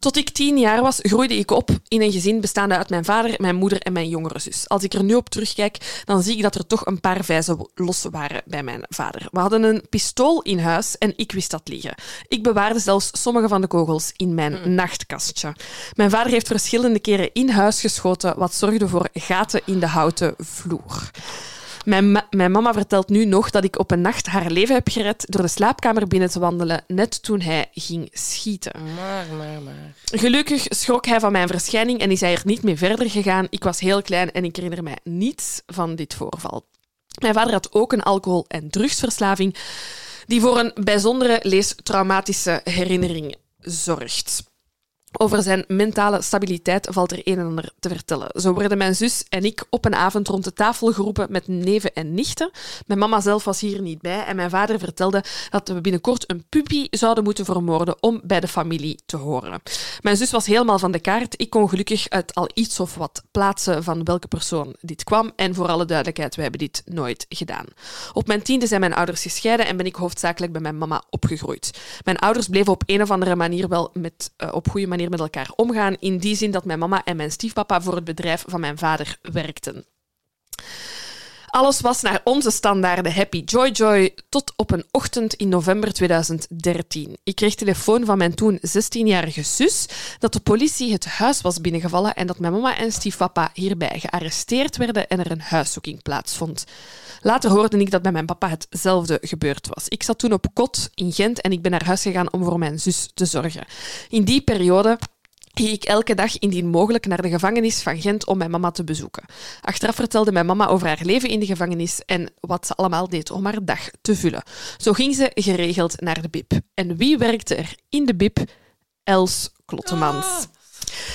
Tot ik tien jaar was, groeide ik op in een gezin bestaande uit mijn vader, mijn moeder en mijn jongere zus. Als ik er nu op terugkijk, dan zie ik dat er toch een paar vijzen los waren bij mijn vader. We hadden een pistool in huis en ik wist dat liggen. Ik bewaarde zelfs sommige van de kogels in mijn nachtkastje. Mijn vader heeft verschillende keren in huis geschoten, wat zorgde voor gaten in de houten vloer. Mijn, mijn mama vertelt nu nog dat ik op een nacht haar leven heb gered door de slaapkamer binnen te wandelen, net toen hij ging schieten. Maar, maar, maar. Gelukkig schrok hij van mijn verschijning en is hij er niet mee verder gegaan. Ik was heel klein en ik herinner mij niets van dit voorval. Mijn vader had ook een alcohol- en drugsverslaving, die voor een bijzondere leestraumatische herinnering zorgt. Over zijn mentale stabiliteit valt er een en ander te vertellen. Zo worden mijn zus en ik op een avond rond de tafel geroepen met neven en nichten. Mijn mama zelf was hier niet bij en mijn vader vertelde dat we binnenkort een puppy zouden moeten vermoorden om bij de familie te horen. Mijn zus was helemaal van de kaart. Ik kon gelukkig uit al iets of wat plaatsen van welke persoon dit kwam. En voor alle duidelijkheid, wij hebben dit nooit gedaan. Op mijn tiende zijn mijn ouders gescheiden en ben ik hoofdzakelijk bij mijn mama opgegroeid. Mijn ouders bleven op een of andere manier wel met, uh, op goede manier met elkaar omgaan, in die zin dat mijn mama en mijn stiefpapa voor het bedrijf van mijn vader werkten. Alles was naar onze standaarden happy joy joy tot op een ochtend in november 2013. Ik kreeg telefoon van mijn toen 16-jarige zus dat de politie het huis was binnengevallen en dat mijn mama en stiefpapa hierbij gearresteerd werden en er een huiszoeking plaatsvond. Later hoorde ik dat bij mijn papa hetzelfde gebeurd was. Ik zat toen op kot in Gent en ik ben naar huis gegaan om voor mijn zus te zorgen. In die periode ging ik elke dag indien mogelijk naar de gevangenis van Gent om mijn mama te bezoeken. Achteraf vertelde mijn mama over haar leven in de gevangenis en wat ze allemaal deed om haar dag te vullen. Zo ging ze geregeld naar de BIP. En wie werkte er in de BIP? Els Klottemans. Ah.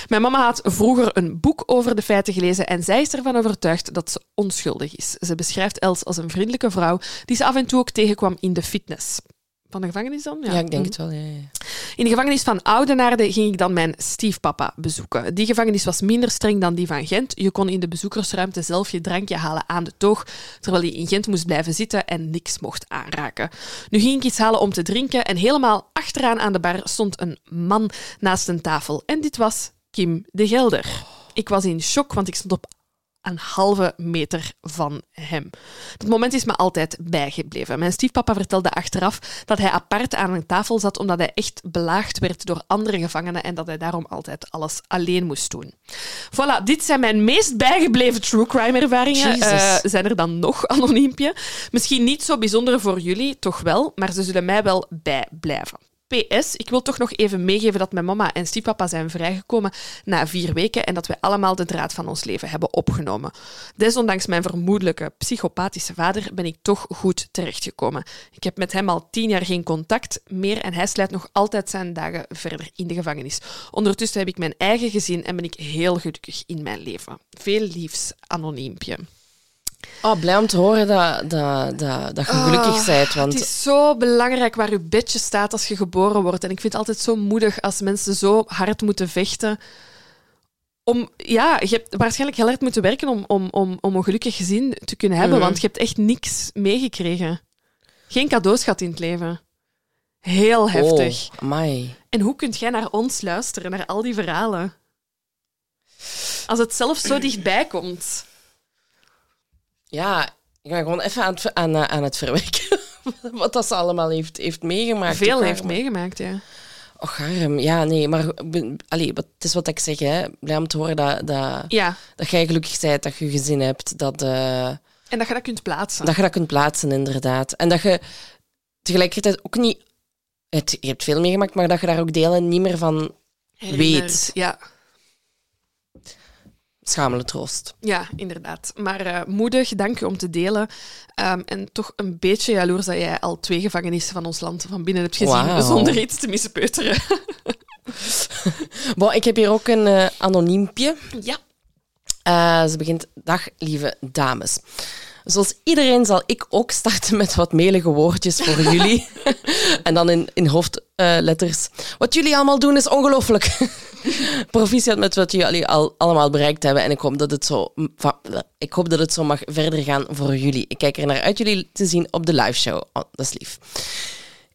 Mijn mama had vroeger een boek over de feiten gelezen en zij is ervan overtuigd dat ze onschuldig is. Ze beschrijft Els als een vriendelijke vrouw die ze af en toe ook tegenkwam in de fitness. Van de gevangenis dan? Ja, ik denk het wel. Ja, ja. In de gevangenis van Oudenaarde ging ik dan mijn stiefpapa bezoeken. Die gevangenis was minder streng dan die van Gent. Je kon in de bezoekersruimte zelf je drankje halen aan de toog, terwijl je in Gent moest blijven zitten en niks mocht aanraken. Nu ging ik iets halen om te drinken en helemaal achteraan aan de bar stond een man naast een tafel. En dit was Kim de Gelder. Ik was in shock, want ik stond op een halve meter van hem. Dat moment is me altijd bijgebleven. Mijn stiefpapa vertelde achteraf dat hij apart aan een tafel zat omdat hij echt belaagd werd door andere gevangenen en dat hij daarom altijd alles alleen moest doen. Voilà, dit zijn mijn meest bijgebleven true crime ervaringen. Uh, zijn er dan nog anoniempje? Misschien niet zo bijzonder voor jullie, toch wel, maar ze zullen mij wel bijblijven. PS, ik wil toch nog even meegeven dat mijn mama en stiefpapa zijn vrijgekomen na vier weken en dat wij allemaal de draad van ons leven hebben opgenomen. Desondanks mijn vermoedelijke psychopathische vader ben ik toch goed terechtgekomen. Ik heb met hem al tien jaar geen contact meer en hij slijt nog altijd zijn dagen verder in de gevangenis. Ondertussen heb ik mijn eigen gezin en ben ik heel gelukkig in mijn leven. Veel liefs, anoniempje. Oh, blij om te horen dat, dat, dat, dat je gelukkig oh, bent. Want... Het is zo belangrijk waar je bedje staat als je geboren wordt. En ik vind het altijd zo moedig als mensen zo hard moeten vechten. Om, ja, je hebt waarschijnlijk heel hard moeten werken om, om, om, om een gelukkig gezin te kunnen hebben. Mhm. Want je hebt echt niks meegekregen. Geen cadeaus gehad in het leven. Heel heftig. Oh, en hoe kunt jij naar ons luisteren, naar al die verhalen? Als het zelf zo dichtbij komt. Ja, ik ga gewoon even aan het, aan, eh, aan het verwerken. Wat dat ze allemaal heeft, heeft meegemaakt. Veel heeft meegemaakt, ja. Och, arm. Ja, nee, maar allee, het is wat ik zeg, hè. Blij om te horen dat, dat, ja. dat jij gelukkig bent, dat je gezin hebt. Dat, uh, en dat je dat kunt plaatsen. Dat je dat kunt plaatsen, inderdaad. En dat je tegelijkertijd ook niet... Het, je hebt veel meegemaakt, maar dat je daar ook delen niet meer van weet. Ja schamele troost. Ja, inderdaad. Maar uh, moedig, dank je om te delen. Um, en toch een beetje jaloers dat jij al twee gevangenissen van ons land van binnen hebt gezien, wow. zonder iets te mispeuteren. bon, ik heb hier ook een uh, anoniempje. Ja. Uh, ze begint, dag lieve dames. Zoals iedereen zal ik ook starten met wat melige woordjes voor jullie. en dan in, in hoofdletters. wat jullie allemaal doen is ongelooflijk. Proficiat met wat jullie al, allemaal bereikt hebben. En ik hoop, dat het zo, ik hoop dat het zo mag verder gaan voor jullie. Ik kijk er naar uit jullie te zien op de live show. Oh, dat is lief.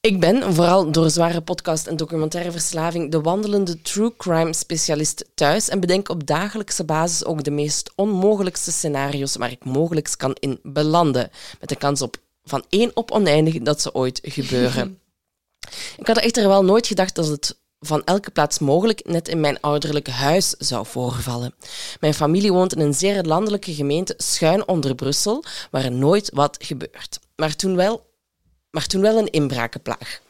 Ik ben, vooral door zware podcast en documentaire verslaving, de wandelende true crime specialist thuis en bedenk op dagelijkse basis ook de meest onmogelijkste scenario's waar ik mogelijk kan in belanden. Met de kans op van één op oneindig dat ze ooit gebeuren. ik had echter wel nooit gedacht dat het van elke plaats mogelijk net in mijn ouderlijke huis zou voorvallen. Mijn familie woont in een zeer landelijke gemeente schuin onder Brussel, waar nooit wat gebeurt. Maar toen wel maar toen wel een inbrakenplaag.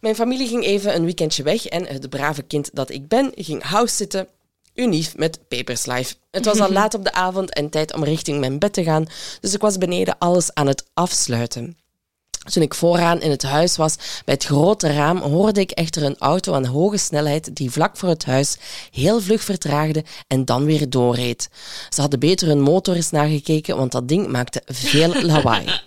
Mijn familie ging even een weekendje weg en het brave kind dat ik ben ging house zitten, unief met Paperslife. Het was al laat op de avond en tijd om richting mijn bed te gaan, dus ik was beneden alles aan het afsluiten. Toen ik vooraan in het huis was, bij het grote raam, hoorde ik echter een auto aan hoge snelheid die vlak voor het huis heel vlug vertraagde en dan weer doorreed. Ze hadden beter hun motor eens nagekeken, want dat ding maakte veel lawaai.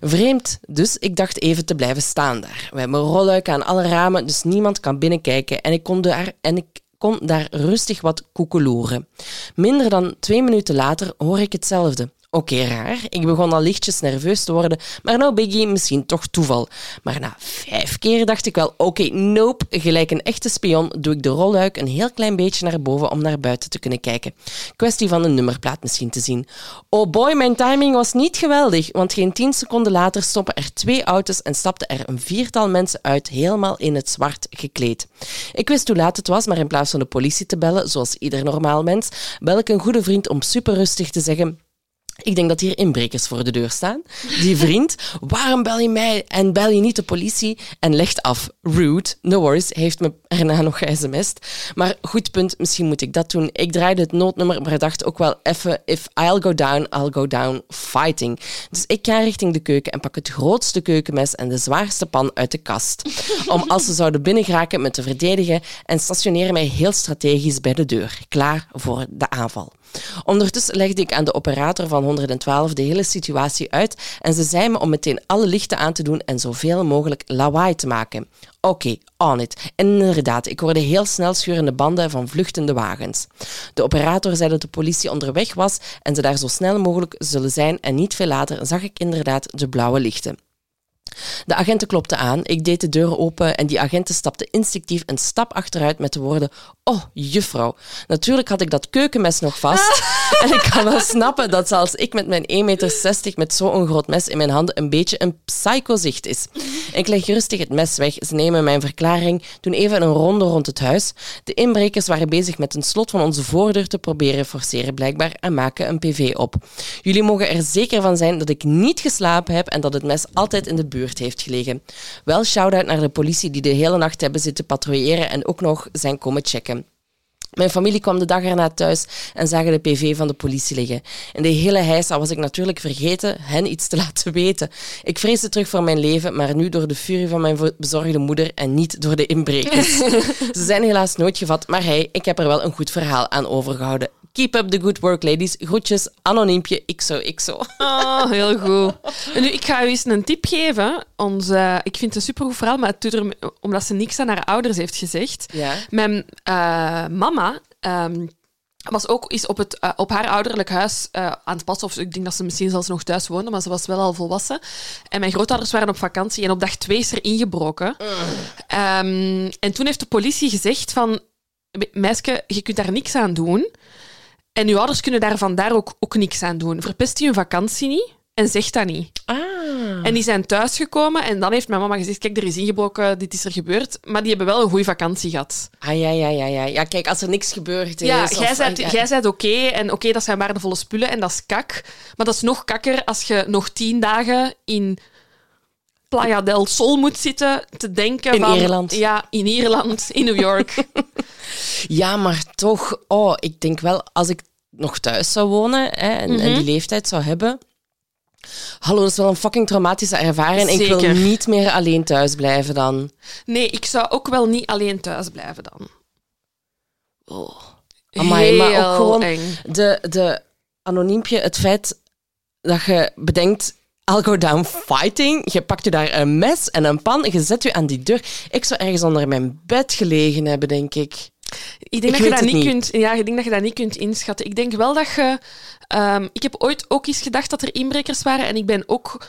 Vreemd, dus ik dacht even te blijven staan daar. We hebben rolluiken aan alle ramen, dus niemand kan binnenkijken en ik kon daar, en ik kon daar rustig wat koekeloeren. Minder dan twee minuten later hoor ik hetzelfde. Oké, raar. Ik begon al lichtjes nerveus te worden, maar nou Biggie, misschien toch toeval. Maar na vijf keer dacht ik wel, oké, nope. Gelijk een echte spion doe ik de rolluik een heel klein beetje naar boven om naar buiten te kunnen kijken. Kwestie van een nummerplaat misschien te zien. Oh boy, mijn timing was niet geweldig, want geen tien seconden later stoppen er twee auto's en stapten er een viertal mensen uit, helemaal in het zwart gekleed. Ik wist hoe laat het was, maar in plaats van de politie te bellen, zoals ieder normaal mens, bel ik een goede vriend om super rustig te zeggen ik denk dat hier inbrekers voor de deur staan. Die vriend, waarom bel je mij en bel je niet de politie? En legt af. Rude, no worries, heeft me erna nog sms'd. Maar goed punt, misschien moet ik dat doen. Ik draaide het noodnummer, maar dacht ook wel even, if I'll go down, I'll go down fighting. Dus ik ga richting de keuken en pak het grootste keukenmes en de zwaarste pan uit de kast. Om als ze zouden binnengeraken me te verdedigen en stationeren mij heel strategisch bij de deur, klaar voor de aanval. Ondertussen legde ik aan de operator van 112 de hele situatie uit en ze zei me om meteen alle lichten aan te doen en zoveel mogelijk lawaai te maken. Oké, on it. Inderdaad, ik hoorde heel snel schurende banden van vluchtende wagens. De operator zei dat de politie onderweg was en ze daar zo snel mogelijk zullen zijn en niet veel later zag ik inderdaad de blauwe lichten. De agenten klopten aan, ik deed de deur open en die agenten stapten instinctief een stap achteruit met de woorden Oh, juffrouw. Natuurlijk had ik dat keukenmes nog vast. en ik kan wel snappen dat zelfs ik met mijn 1,60 meter met zo'n groot mes in mijn handen een beetje een psychozicht is. Ik leg rustig het mes weg. Ze nemen mijn verklaring, doen even een ronde rond het huis. De inbrekers waren bezig met een slot van onze voordeur te proberen forceren blijkbaar en maken een PV op. Jullie mogen er zeker van zijn dat ik niet geslapen heb en dat het mes altijd in de buurt heeft gelegen. Wel shout-out naar de politie die de hele nacht hebben zitten patrouilleren en ook nog zijn komen checken. Mijn familie kwam de dag erna thuis en zagen de PV van de politie liggen. In de hele heisa was ik natuurlijk vergeten hen iets te laten weten. Ik vreesde terug voor mijn leven, maar nu door de furie van mijn bezorgde moeder en niet door de inbrekers. Ze zijn helaas nooit gevat, maar hey, ik heb er wel een goed verhaal aan overgehouden. Keep up the good work, ladies. Groetjes, anoniempje, xo, xo. Oh, heel goed. En nu, ik ga u eens een tip geven. Onze, ik vind het een supergoed verhaal, maar het doet er, omdat ze niks aan haar ouders heeft gezegd. Ja. Mijn uh, mama... Um, was ook is op, het, uh, op haar ouderlijk huis uh, aan het passen. Of ik denk dat ze misschien zelfs nog thuis woonde, maar ze was wel al volwassen. En mijn grootouders waren op vakantie en op dag twee is er ingebroken. Um, en toen heeft de politie gezegd van... Meisje, je kunt daar niks aan doen. En uw ouders kunnen daar vandaar ook, ook niks aan doen. Verpest je een vakantie niet en zegt dat niet. Ah. En die zijn thuisgekomen en dan heeft mijn mama gezegd, kijk, er is ingebroken, dit is er gebeurd. Maar die hebben wel een goede vakantie gehad. Ah, ja, ja, ja, ja. Ja, kijk, als er niks gebeurd is... Ja, jij zei, jij zei oké, en oké, dat zijn waardevolle spullen en dat is kak. Maar dat is nog kakker als je nog tien dagen in... Playa del Sol moet zitten te denken in van... Ierland. Ja, in Ierland, in New York. ja, maar toch... Oh, ik denk wel, als ik nog thuis zou wonen hè, en, en, die leeftijd zou hebben. Hallo, dat is wel een fucking traumatische ervaring. Zeker. Ik wil niet meer alleen thuis blijven dan. Nee, ik zou ook wel niet alleen thuis blijven dan. Oh. Amai, maar ook gewoon de, de anoniempje, het feit dat je bedenkt, I'll go down fighting. Je pakt je daar een mes en een pan, je zet je aan die deur. Ik zou ergens onder mijn bed gelegen hebben, denk ik. Ik denk, dat je dat niet, kunt, ja, ik denk dat je dat niet kunt inschatten. Ik denk wel dat je... Um, ik heb ooit ook eens gedacht dat er inbrekers waren en ik ben ook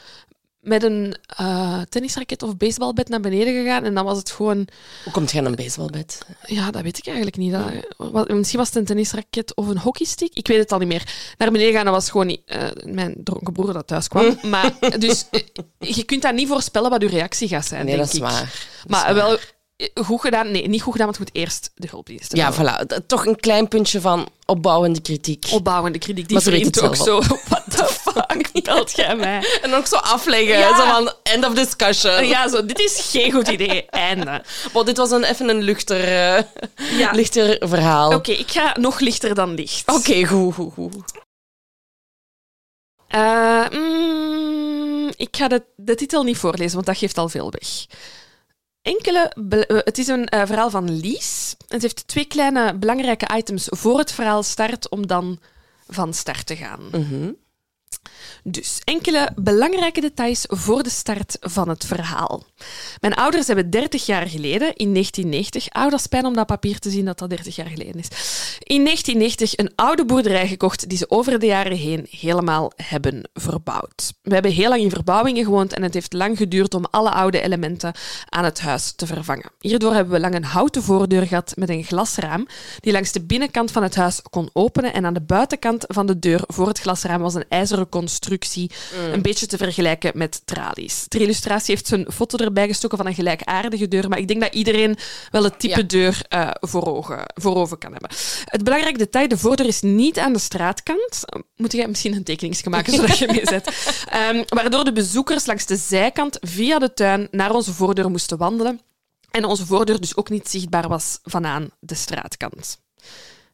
met een uh, tennisraket of baseballbed naar beneden gegaan en dan was het gewoon... Hoe komt je aan een baseballbed? Ja, dat weet ik eigenlijk niet. Dat, misschien was het een tennisraket of een hockeystick. Ik weet het al niet meer. Naar beneden gaan, dat was gewoon niet, uh, mijn dronken broer dat thuis kwam. maar dus uh, je kunt dat niet voorspellen wat uw reactie gaat zijn, nee, denk dat is ik. waar. Dat maar is waar. wel goed gedaan. Nee, niet goed gedaan, want je moet eerst de hulpdiensten Ja, bellen. voilà. Toch een klein puntje van opbouwende kritiek. Opbouwende kritiek. Die Maar ze vriend ook zo. The fuck, belt jij mij? En ook zo afleggen. Ja. Zo van, end of discussion. Ja, zo, dit is geen goed idee. Einde. Wow, dit was een, even een luchter, eh, Ja. lichter verhaal. Oké, ik ga nog lichter dan licht. Oké, goed, goed, goed. Eh, mm, Ik ga de, de titel niet voorlezen, want dat geeft al veel weg. Enkele eh, het is een verhaal van Lies. Het heeft twee kleine belangrijke items voor het verhaal start, om dan van start te gaan. Mhm. Dus enkele belangrijke details voor de start van het verhaal. Mijn ouders hebben 30 jaar geleden, in 1990, oh, dat is pijn om dat papier te zien dat dat 30 jaar geleden is, in 1990 een oude boerderij gekocht die ze over de jaren heen helemaal hebben verbouwd. We hebben heel lang in verbouwingen gewoond en het heeft lang geduurd om alle oude elementen aan het huis te vervangen. Hierdoor hebben we lang een houten voordeur gehad met een glasraam die langs de binnenkant van het huis kon openen en aan de buitenkant van de deur voor het glasraam was een ijzeren constructie, een beetje te vergelijken met tralies. Ter illustratie heeft ze een foto erbij gestoken van een gelijkaardige deur, maar ik denk dat iedereen wel het type Ja. deur eh, voor, ogen, voor ogen kan hebben. Het belangrijke detail, de voordeur is niet aan de straatkant. Moet jij misschien een tekeningsje maken zodat je mee zet? Ehm, waardoor de bezoekers langs de zijkant via de tuin naar onze voordeur moesten wandelen en onze voordeur dus ook niet zichtbaar was vanaan de straatkant.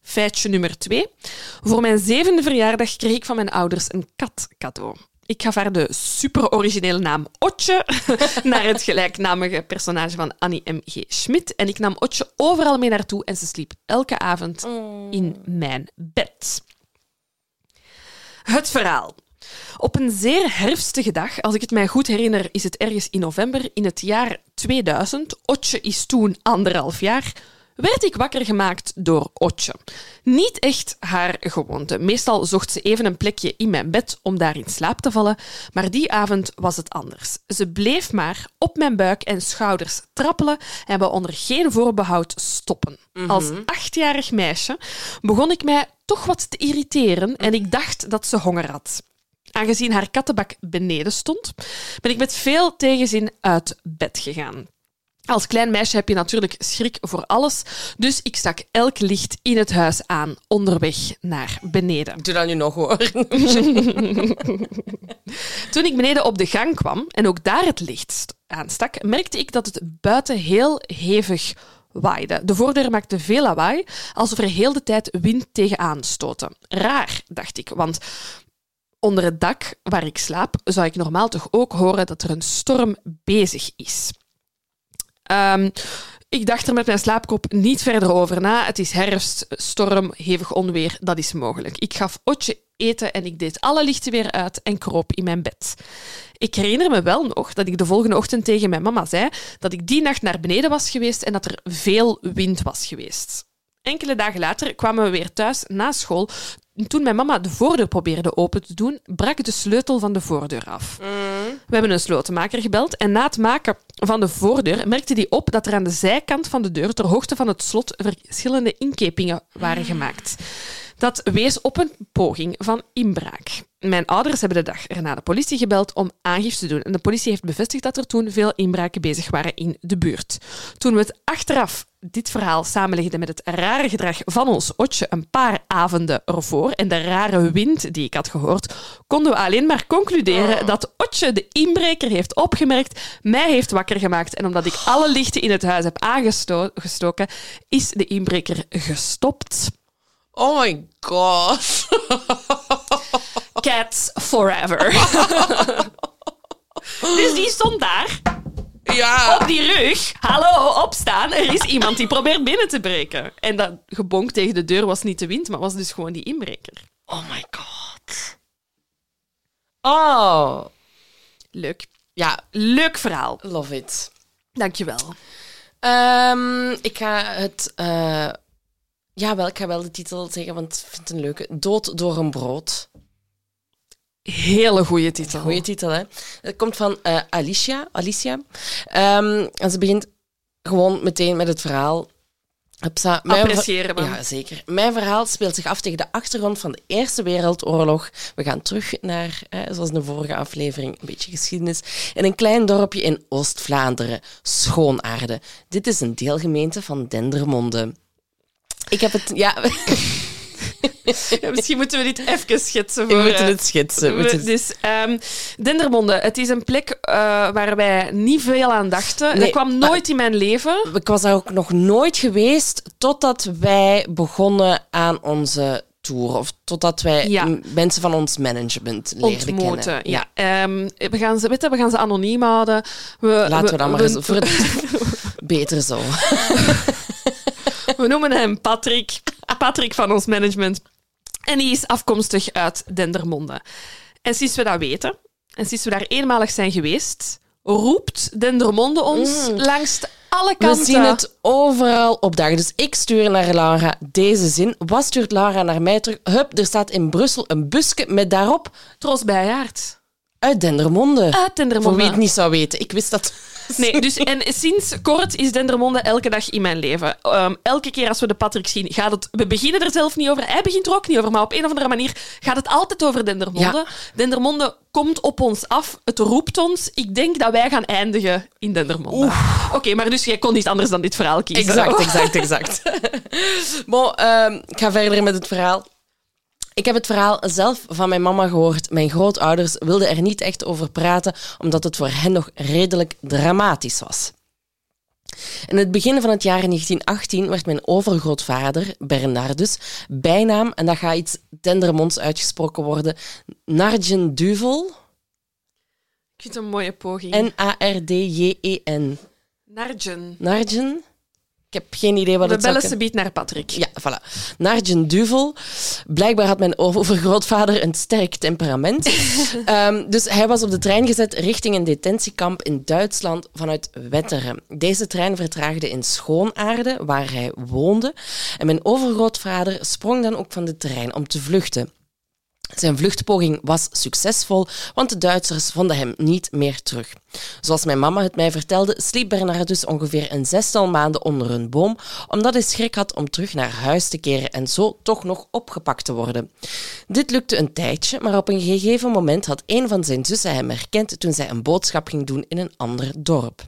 Feitje nummer twee. Voor mijn zevende verjaardag kreeg ik van mijn ouders een kat cadeau. Ik gaf haar de super originele naam Otje, naar het gelijknamige personage van Annie M.G. Schmidt. En ik nam Otje overal mee naartoe en ze sliep elke avond in mijn bed. Het verhaal. Op een zeer herfstige dag, als ik het mij goed herinner, is het ergens in november in het jaar 2000. Otje is toen anderhalf jaar. Werd ik wakker gemaakt door Otje. Niet echt haar gewoonte. Meestal zocht ze even een plekje in mijn bed om daar in slaap te vallen, maar die avond was het anders. Ze bleef maar op mijn buik en schouders trappelen en we onder geen voorbehoud stoppen. Als achtjarig meisje begon ik mij toch wat te irriteren en ik dacht dat ze honger had. Aangezien haar kattenbak beneden stond, ben ik met veel tegenzin uit bed gegaan. Als klein meisje heb je natuurlijk schrik voor alles, dus ik stak elk licht in het huis aan onderweg naar beneden. Ik doe dat nu nog hoor. Toen ik beneden op de gang kwam en ook daar het licht st- aanstak, merkte ik dat het buiten heel hevig waaide. De voordeur maakte veel lawaai, alsof er heel de tijd wind tegenaan stootte. Raar, dacht ik, want onder het dak waar ik slaap zou ik normaal toch ook horen dat er een storm bezig is. Ehm, ik dacht er met mijn slaapkop niet verder over na. Het is herfst, storm, hevig onweer, dat is mogelijk. Ik gaf Otje eten en ik deed alle lichten weer uit en kroop in mijn bed. Ik herinner me wel nog dat ik de volgende ochtend tegen mijn mama zei dat ik die nacht naar beneden was geweest en dat er veel wind was geweest. Enkele dagen later kwamen we weer thuis na school. Toen mijn mama de voordeur probeerde open te doen, brak de sleutel van de voordeur af. We hebben een slotenmaker gebeld en na het maken van de voordeur merkte hij op dat er aan de zijkant van de deur, ter hoogte van het slot, verschillende inkepingen waren gemaakt. Dat wees op een poging van inbraak. Mijn ouders hebben de dag erna de politie gebeld om aangifte te doen. En de politie heeft bevestigd dat er toen veel inbraken bezig waren in de buurt. Toen we het achteraf dit verhaal samenlegden met het rare gedrag van ons Otje een paar avonden ervoor en de rare wind die ik had gehoord, konden we alleen maar concluderen dat Otje de inbreker heeft opgemerkt, mij heeft wakker gemaakt en omdat ik alle lichten in het huis heb aangestoken, is de inbreker gestopt. Oh my god. Cats forever. dus die stond daar, Ja. op die rug. Hallo, opstaan. Er is iemand die probeert binnen te breken. En dat gebonk tegen de deur was niet de wind, maar was dus gewoon die inbreker. Oh my god. Oh. Leuk. Ja, Leuk verhaal. love it. Dankjewel. Ehm, ik ga het... eh, ja, wel, ik ga wel de titel zeggen, want ik vind het een leuke. Dood door een brood. Hele goede titel. Goeie titel, hè? Het komt van eh, Alicia. Alicia. Ehm, en ze begint gewoon meteen met het verhaal. Hupsa, Appreciëren we. Ja, zeker. Mijn verhaal speelt zich af tegen de achtergrond van de Eerste Wereldoorlog. We gaan terug naar, eh, zoals in de vorige aflevering, een beetje geschiedenis. In een klein dorpje in Oost-Vlaanderen, Schoonaarde. Dit is een deelgemeente van Dendermonde. Ik heb het... Ja, Ja, misschien moeten we dit even schetsen we voor... moeten eh, het schetsen. we we- moeten het- dus ehm, Dendermonde, het is een plek eh, waar wij niet veel aan dachten. Nee, dat kwam nooit in mijn leven. Ik was daar ook nog nooit geweest totdat wij begonnen aan onze tour. Of totdat wij Ja. mensen van ons management leerden ontmoeten. kennen. Ja. Ehm, we, gaan ze, weet je, we gaan ze anoniem houden. We, Laten we, dan maar eens... we, Voor Beter zo. we noemen hem Patrick. Patrick van ons management. En die is afkomstig uit Dendermonde. En sinds we dat weten, en sinds we daar eenmalig zijn geweest, roept Dendermonde ons langs alle We kanten. zien het overal opdagen. Dus ik stuur naar Laura deze zin. Wat stuurt Laura naar mij terug? Hup, er staat in Brussel een busje met daarop Tros Bijaard. Uit Dendermonde. Uit Voor Dendermonde. wie het niet zou weten. Ik wist dat. Nee, dus en sinds kort is Dendermonde elke dag in mijn leven. Ehm, elke keer als we de Patrick zien, gaat het... We beginnen er zelf niet over. Hij begint er ook niet over. Maar op een of andere manier gaat het altijd over Dendermonde. Ja. Dendermonde komt op ons af. Het roept ons. Ik denk dat wij gaan eindigen in Dendermonde. Oké, maar dus jij kon niet anders dan dit verhaal kiezen. Exact, exact, exact. bon, ehm, ik ga verder met het verhaal. Ik heb het verhaal zelf van mijn mama gehoord. Mijn grootouders wilden er niet echt over praten, omdat het voor hen nog redelijk dramatisch was. In het begin van het jaar 1918 werd mijn overgrootvader, Bernardus, bijnaam, en dat gaat iets Dendermonds uitgesproken worden, Nargen Duvel, Ik vind het een mooie poging. N-A-R-D-J-E-N. Nargen. Nargen? Ik heb geen idee wat We het zou bellen kunnen- ze biedt naar Patrick. Ja, voilà. Nargen Duvel. Blijkbaar had mijn overgrootvader een sterk temperament. Ehm, dus hij was op de trein gezet richting een detentiekamp in Duitsland vanuit Wetteren. Deze trein vertraagde in Schoonaarde, waar hij woonde. En mijn overgrootvader sprong dan ook van de trein om te vluchten. Zijn vluchtpoging was succesvol, want de Duitsers vonden hem niet meer terug. Zoals mijn mama het mij vertelde, sliep Bernardus ongeveer een zestal maanden onder een boom, omdat hij schrik had om terug naar huis te keren en zo toch nog opgepakt te worden. Dit lukte een tijdje, maar op een gegeven moment had een van zijn zussen hem herkend toen zij een boodschap ging doen in een ander dorp.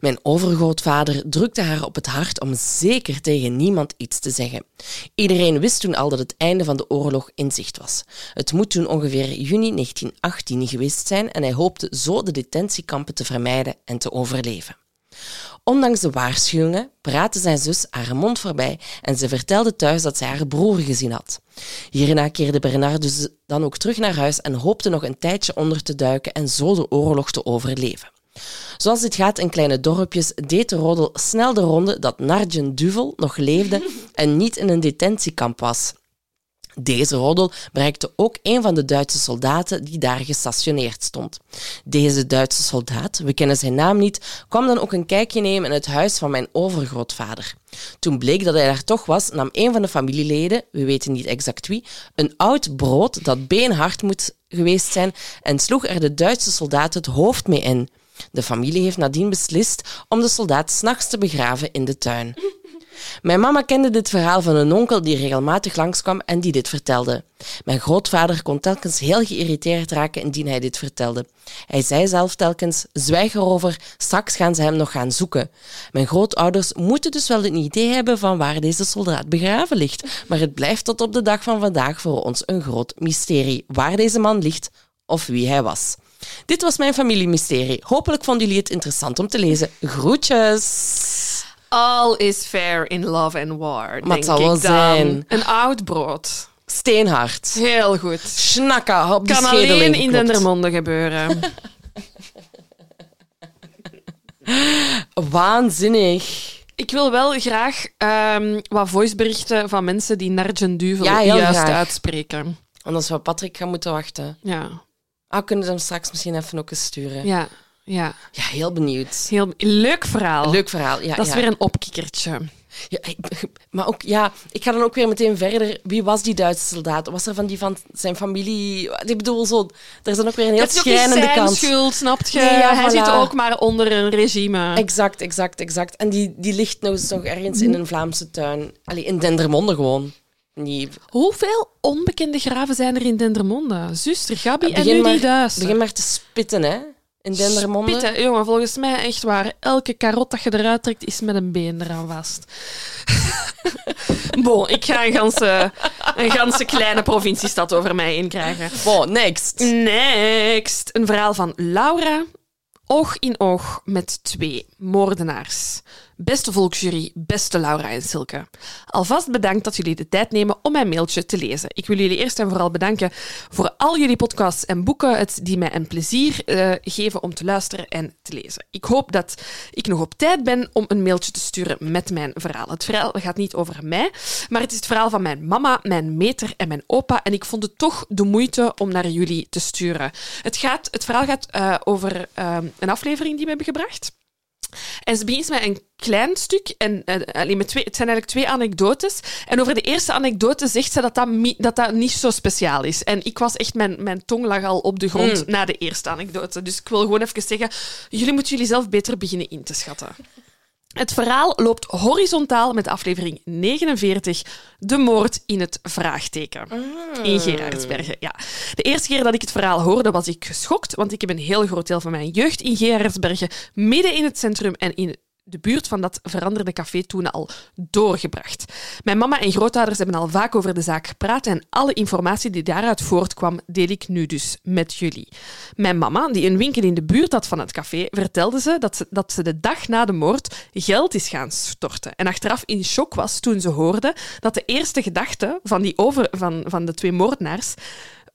Mijn overgrootvader drukte haar op het hart om zeker tegen niemand iets te zeggen. Iedereen wist toen al dat het einde van de oorlog in zicht was. Het moet toen ongeveer juni 1918 geweest zijn en hij hoopte zo de detentiekampen te vermijden en te overleven. Ondanks de waarschuwingen praatte zijn zus haar mond voorbij en ze vertelde thuis dat zij haar broer gezien had. Hierna keerde Bernardus dan ook terug naar huis en hoopte nog een tijdje onder te duiken en zo de oorlog te overleven. Zoals dit gaat in kleine dorpjes, deed de roddel snel de ronde dat Nargen Duvel nog leefde en niet in een detentiekamp was. Deze roddel bereikte ook een van de Duitse soldaten die daar gestationeerd stond. Deze Duitse soldaat, we kennen zijn naam niet, kwam dan ook een kijkje nemen in het huis van mijn overgrootvader. Toen bleek dat hij daar toch was, nam een van de familieleden, we weten niet exact wie, een oud brood dat beenhard moet geweest zijn en sloeg er de Duitse soldaat het hoofd mee in. De familie heeft nadien beslist om de soldaat s'nachts te begraven in de tuin. Mijn mama kende dit verhaal van een onkel die regelmatig langskwam en die dit vertelde. Mijn grootvader kon telkens heel geïrriteerd raken indien hij dit vertelde. Hij zei zelf telkens, zwijg erover, straks gaan ze hem nog gaan zoeken. Mijn grootouders moeten dus wel een idee hebben van waar deze soldaat begraven ligt, maar het blijft tot op de dag van vandaag voor ons een groot mysterie waar deze man ligt of wie hij was. Dit was mijn familiemysterie. Hopelijk vonden jullie het interessant om te lezen. Groetjes! All is fair in love and war, denk zal wel ik dan. zijn. Een oud brood. Steenhard. Heel goed. Snakka op die Kan alleen in. Dendermonde gebeuren. Waanzinnig. Ik wil wel graag ehm, wat voiceberichten van mensen die Nargen Duvel Ja, juist graag. uitspreken. Anders we Patrick gaan moeten wachten. Ja, Ah, kunnen ze hem straks misschien even ook eens sturen? ja, ja. Ja, heel benieuwd. Heel leuk verhaal. Leuk verhaal. Ja, Dat is ja. weer een opkikkertje. Ja, maar ook, ja, ik ga dan ook weer meteen verder. Wie was die Duitse soldaat? Was er van die van zijn familie? Ik bedoel, zo, er is dan ook weer een heel Het is ook niet schrijnende zijn kant. schuld, snap je? Nee, ja, Hij voilà. zit ook maar onder een regime. Exact, exact, exact. En die, die ligt eens nog ergens in een Vlaamse tuin. Allee, in Dendermonde gewoon. Hoeveel onbekende graven zijn er in Dendermonde? Zuster Gabi en nu maar, die duister. begin maar te spitten, hè. In Dendermonde. Spitten, jongen, volgens mij echt waar. Elke karot dat je eruit trekt, is met een been eraan vast. bon, ik ga een ganse, een ganse kleine provinciestad over mij heen krijgen. Bon, next. Next. Een verhaal van Laura. Oog in oog met twee. moordenaars. Beste volksjury, beste Laura en Silke. Alvast bedankt dat jullie de tijd nemen om mijn mailtje te lezen. Ik wil jullie eerst en vooral bedanken voor al jullie podcasts en boeken het die mij een plezier uh, geven om te luisteren en te lezen. Ik hoop dat ik nog op tijd ben om een mailtje te sturen met mijn verhaal. Het verhaal gaat niet over mij, maar het is het verhaal van mijn mama, mijn meter en mijn opa. En ik vond het toch de moeite om naar jullie te sturen. Het, gaat, het verhaal gaat uh, over uh, een aflevering die we hebben gebracht. En ze begint met een klein stuk. En, uh, met twee, het zijn eigenlijk twee anekdotes. En over de eerste anekdote zegt ze dat dat, dat, dat niet zo speciaal is. En ik was echt, mijn, mijn tong lag al op de grond mm. na de eerste anekdote. Dus ik wil gewoon even zeggen, jullie moeten jullie zelf beter beginnen in te schatten. Het verhaal loopt horizontaal met aflevering 49, De moord in het vraagteken. In ah. Gerardsbergen, ja. De eerste keer dat ik het verhaal hoorde, was ik geschokt, want ik heb een heel groot deel van mijn jeugd in Gerardsbergen, midden in het centrum en in de buurt van dat veranderde café toen al doorgebracht. Mijn mama en grootouders hebben al vaak over de zaak gepraat en alle informatie die daaruit voortkwam, deel ik nu dus met jullie. Mijn mama, die een winkel in de buurt had van het café, vertelde ze dat, ze dat ze de dag na de moord geld is gaan storten. En achteraf in shock was toen ze hoorde dat de eerste gedachte van, die over, van, van de twee moordenaars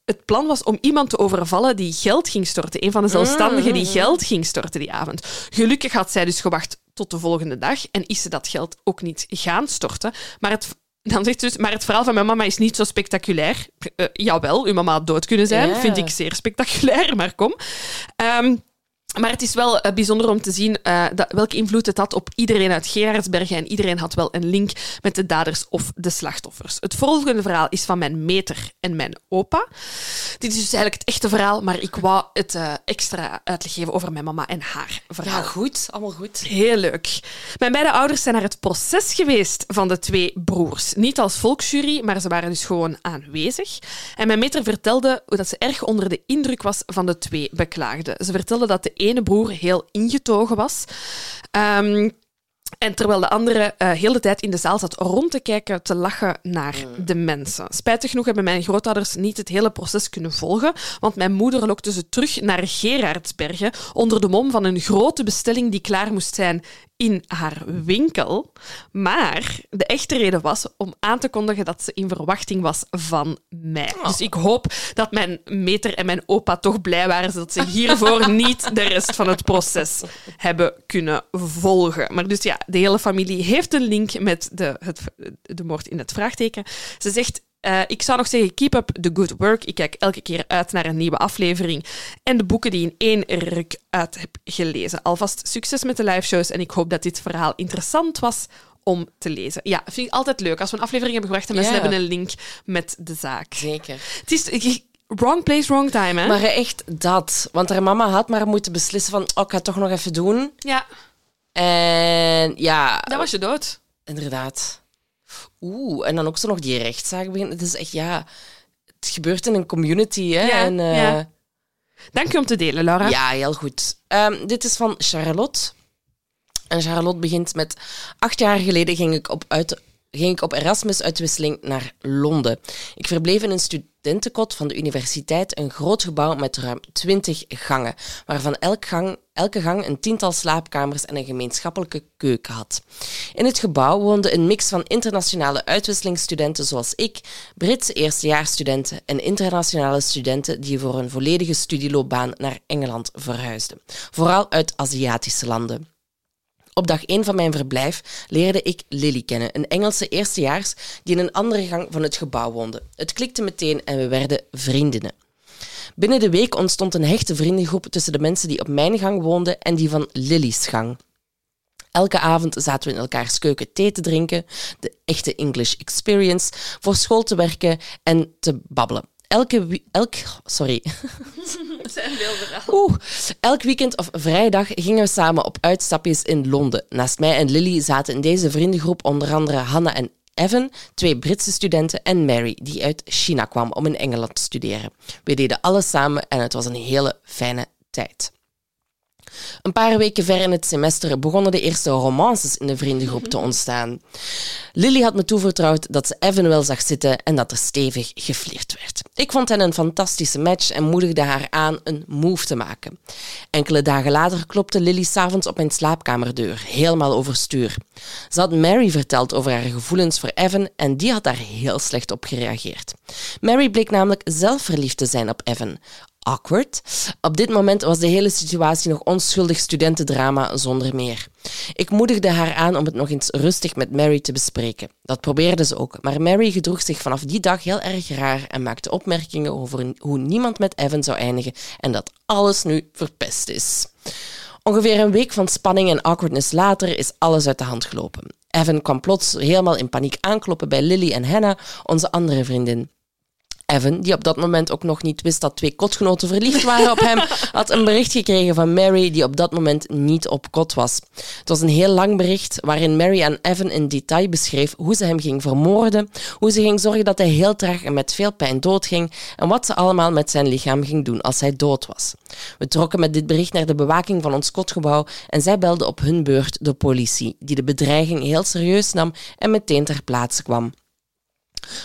het plan was om iemand te overvallen die geld ging storten. Een van de zelfstandigen die mm. geld ging storten die avond. Gelukkig had zij dus gewacht tot de volgende dag en is ze dat geld ook niet gaan storten. Maar het, dan zegt ze dus, maar het verhaal van mijn mama is niet zo spectaculair. Uh, jawel, uw mama had dood kunnen zijn. Vind ik zeer spectaculair, maar kom. Um, maar het is wel uh, bijzonder om te zien uh, dat, welke invloed het had op iedereen uit Gerardsbergen. En iedereen had wel een link met de daders of de slachtoffers. Het volgende verhaal is van mijn meter en mijn opa. Dit is dus eigenlijk het echte verhaal, maar ik wou het uh, extra uitleg geven over mijn mama en haar verhaal. Ja, goed. Allemaal goed. Heel leuk. Mijn beide ouders zijn naar het proces geweest van de twee broers. Niet als volksjury, maar ze waren dus gewoon aanwezig. En mijn meter vertelde hoe dat ze erg onder de indruk was van de twee beklaagden. Ze vertelde dat de ene broer heel ingetogen was. Um, en terwijl de andere uh, heel de tijd in de zaal zat rond te kijken, te lachen naar mm. de mensen. Spijtig genoeg hebben mijn grootouders niet het hele proces kunnen volgen, want mijn moeder lokte ze terug naar Gerardsbergen onder de mom van een grote bestelling die klaar moest zijn in haar winkel. Maar de echte reden was om aan te kondigen dat ze in verwachting was van mij. Oh. Dus ik hoop dat mijn meter en mijn opa toch blij waren dat ze hiervoor niet de rest van het proces hebben kunnen volgen. Maar dus ja, de hele familie heeft een link met de, het, de moord in het vraagteken. Ze zegt uh, ik zou nog zeggen, keep up the good work. Ik kijk elke keer uit naar een nieuwe aflevering en de boeken die in één ruk uit heb gelezen. Alvast succes met de liveshows en ik hoop dat dit verhaal interessant was om te lezen. Ja, vind ik altijd leuk als we een aflevering hebben gebracht en mensen hebben een link met de zaak. Zeker. Het is wrong place, wrong time, hè? Maar echt dat. Want haar mama had maar moeten beslissen van, oh, ik ga het toch nog even doen. Ja. En ja... Dan was je dood. Inderdaad. Oeh, en dan ook zo nog die rechtszaak beginnen. Het is echt, ja... Het gebeurt in een community, hè. Ja, en, uh, ja. Dank je om te delen, Laura. Ja, heel goed. Um, dit is van Charlotte. En Charlotte begint met... Acht jaar geleden ging ik op, uit, ging ik op Erasmus-uitwisseling naar Londen. Ik verbleef in een studentenkot van de universiteit, een groot gebouw met ruim twintig gangen, waarvan elk gang, elke gang een tiental slaapkamers en een gemeenschappelijke keuken had. In het gebouw woonde een mix van internationale uitwisselingsstudenten zoals ik, Britse eerstejaarsstudenten en internationale studenten die voor een volledige studieloopbaan naar Engeland verhuisden, vooral uit Aziatische landen. Op dag 1 van mijn verblijf leerde ik Lily kennen, een Engelse eerstejaars die in een andere gang van het gebouw woonde. Het klikte meteen en we werden vriendinnen. Binnen de week ontstond een hechte vriendengroep tussen de mensen die op mijn gang woonden en die van Lily's gang. Elke avond zaten we in elkaars keuken thee te drinken, de echte English experience, voor school te werken en te babbelen elke... Elk, sorry. Het zijn veel Oeh. Elk weekend of vrijdag gingen we samen op uitstapjes in Londen. Naast mij en Lily zaten in deze vriendengroep onder andere Hannah en Evan, twee Britse studenten, en Mary, die uit China kwam om in Engeland te studeren. We deden alles samen en het was een hele fijne tijd. Een paar weken ver in het semester begonnen de eerste romances in de vriendengroep te ontstaan. Lily had me toevertrouwd dat ze Evan wel zag zitten en dat er stevig geflirt werd. Ik vond hen een fantastische match en moedigde haar aan een move te maken. Enkele dagen later klopte Lily s'avonds op mijn slaapkamerdeur, helemaal overstuur. Ze had Mary verteld over haar gevoelens voor Evan en die had daar heel slecht op gereageerd. Mary bleek namelijk zelf verliefd te zijn op Evan awkward. Op dit moment was de hele situatie nog onschuldig studentendrama zonder meer. Ik moedigde haar aan om het nog eens rustig met Mary te bespreken. Dat probeerde ze ook, maar Mary gedroeg zich vanaf die dag heel erg raar en maakte opmerkingen over hoe niemand met Evan zou eindigen en dat alles nu verpest is. Ongeveer een week van spanning en awkwardness later is alles uit de hand gelopen. Evan kwam plots helemaal in paniek aankloppen bij Lily en Hannah, onze andere vriendin. Evan, die op dat moment ook nog niet wist dat twee kotgenoten verliefd waren op hem, had een bericht gekregen van Mary die op dat moment niet op kot was. Het was een heel lang bericht waarin Mary aan Evan in detail beschreef hoe ze hem ging vermoorden, hoe ze ging zorgen dat hij heel traag en met veel pijn doodging en wat ze allemaal met zijn lichaam ging doen als hij dood was. We trokken met dit bericht naar de bewaking van ons kotgebouw en zij belde op hun beurt de politie, die de bedreiging heel serieus nam en meteen ter plaatse kwam.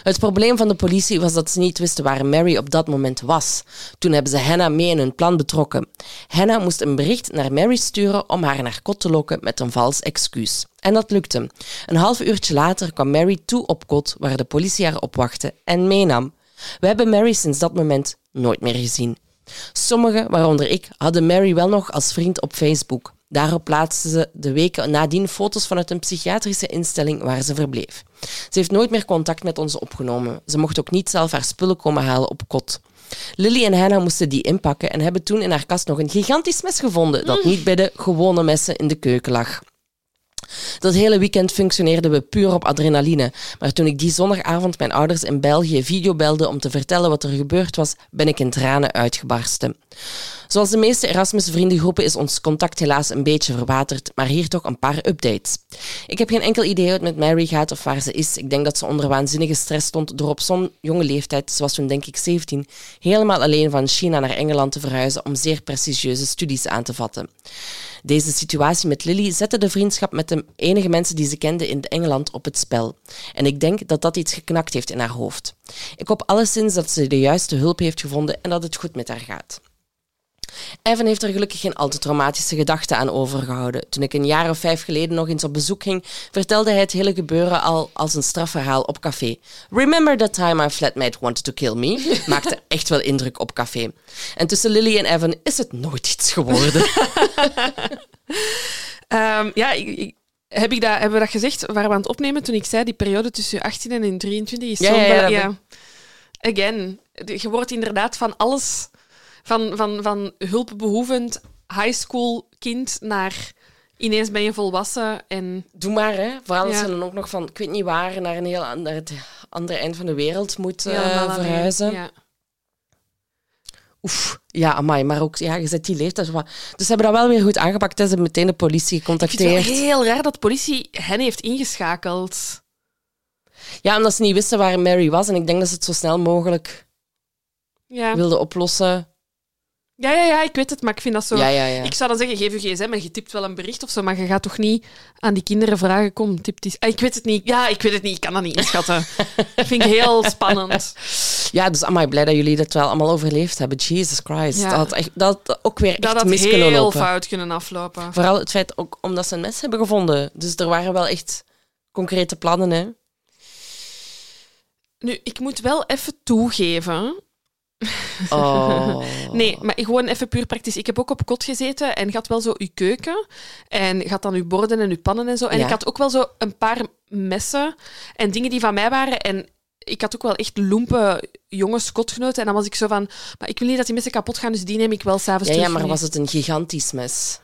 Het probleem van de politie was dat ze niet wisten waar Mary op dat moment was. Toen hebben ze Hannah mee in hun plan betrokken. Hannah moest een bericht naar Mary sturen om haar naar kot te lokken met een vals excuus. En dat lukte. Een half uurtje later kwam Mary toe op kot waar de politie haar opwachtte en meenam. We hebben Mary sinds dat moment nooit meer gezien. Sommigen, waaronder ik, hadden Mary wel nog als vriend op Facebook. Daarop plaatste ze de weken nadien foto's vanuit een psychiatrische instelling waar ze verbleef. Ze heeft nooit meer contact met ons opgenomen. Ze mocht ook niet zelf haar spullen komen halen op kot. Lily en Hannah moesten die inpakken en hebben toen in haar kast nog een gigantisch mes gevonden dat niet bij de gewone messen in de keuken lag. Dat hele weekend functioneerden we puur op adrenaline. Maar toen ik die zondagavond mijn ouders in België videobelde om te vertellen wat er gebeurd was, ben ik in tranen uitgebarsten. Zoals de meeste Erasmus-vriendengroepen is ons contact helaas een beetje verwaterd, maar hier toch een paar updates. Ik heb geen enkel idee hoe het met Mary gaat of waar ze is. Ik denk dat ze onder waanzinnige stress stond door op zo'n jonge leeftijd, zoals toen denk ik 17, helemaal alleen van China naar Engeland te verhuizen om zeer prestigieuze studies aan te vatten. Deze situatie met Lily zette de vriendschap met de enige mensen die ze kende in Engeland op het spel. En ik denk dat dat iets geknakt heeft in haar hoofd. Ik hoop alleszins dat ze de juiste hulp heeft gevonden en dat het goed met haar gaat. Evan heeft er gelukkig geen al te traumatische gedachten aan overgehouden. Toen ik een jaar of vijf geleden nog eens op bezoek ging, vertelde hij het hele gebeuren al als een strafverhaal op café. Remember that time my flatmate wanted to kill me? Maakte echt wel indruk op café. En tussen Lily en Evan is het nooit iets geworden. um, ja, ik, heb ik dat, hebben we dat gezegd? Waren we aan het opnemen toen ik zei die periode tussen 18 en 23 is ja, zo... Ja, ja, Again, je wordt inderdaad van alles van, van, van hulpbehoevend high school kind naar ineens ben je volwassen en... Doe maar, hè. Vooral als je dan ook nog van, ik weet niet waar, naar een heel ander, het andere eind van de wereld moet uh, verhuizen. Ja. Oef, ja, amai, maar ook, ja, je zet die leeftijd. Dus ze hebben dat wel weer goed aangepakt. Ze hebben meteen de politie gecontacteerd. Ik vind het heel raar dat de politie hen heeft ingeschakeld. Ja, omdat ze niet wisten waar Mary was. En ik denk dat ze het zo snel mogelijk ja. wilden oplossen. Ja, ja, ja, ik weet het, maar ik vind dat zo... Ja, ja, ja. Ik zou dan zeggen, geef je gsm en je tipt wel een bericht of zo, maar je gaat toch niet aan die kinderen vragen, kom, tip die... Ah, ik weet het niet. Ja, ik weet het niet. Ik kan dat niet inschatten. dat vind ik heel spannend. Ja, dus amai, blij dat jullie dat wel allemaal overleefd hebben. Jesus Christ. Dat, had echt, dat had ook weer echt dat mis kunnen lopen. Dat had heel fout kunnen aflopen. Vooral het feit ook omdat ze een mes hebben gevonden. Dus er waren wel echt concrete plannen, hè. Nu, ik moet wel even toegeven Oh. nee, maar gewoon even puur praktisch. Ik heb ook op kot gezeten en gaat wel zo uw keuken en gaat dan uw borden en uw pannen en zo. En ik had ook wel zo een paar messen en dingen die van mij waren. En ik had ook wel echt loempe jonge skotgenoten. En dan was ik zo van, maar ik wil niet dat die messen kapot gaan, dus die neem ik wel s'avonds ja, terug. Ja, maar was het een gigantisch mes?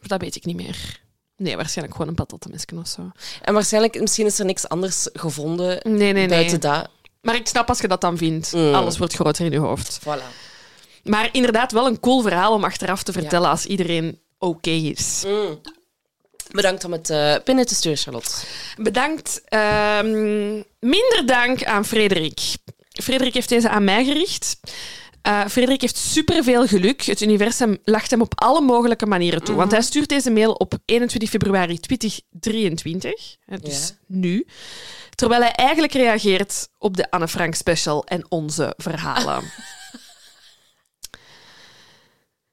Dat weet ik niet meer. Nee, waarschijnlijk gewoon een patattenmesje of zo. En waarschijnlijk, misschien is er niks anders gevonden nee, nee, buiten dat. Maar ik snap als je dat dan vindt. Mm. Alles wordt groter in je hoofd. Voilà. Maar inderdaad wel een cool verhaal om achteraf te vertellen als iedereen oké is. Mm. Bedankt om het uh, pinnen te sturen, Charlotte. Bedankt. Um, minder dank aan Frederik. Frederik heeft deze aan mij gericht. Eh, Frederik heeft superveel geluk. Het universum lacht hem op alle mogelijke manieren toe. Want hij stuurt deze mail op 21 februari 2023, hè, dus Ja. nu. Terwijl hij eigenlijk reageert op de Anne Frank special en onze verhalen.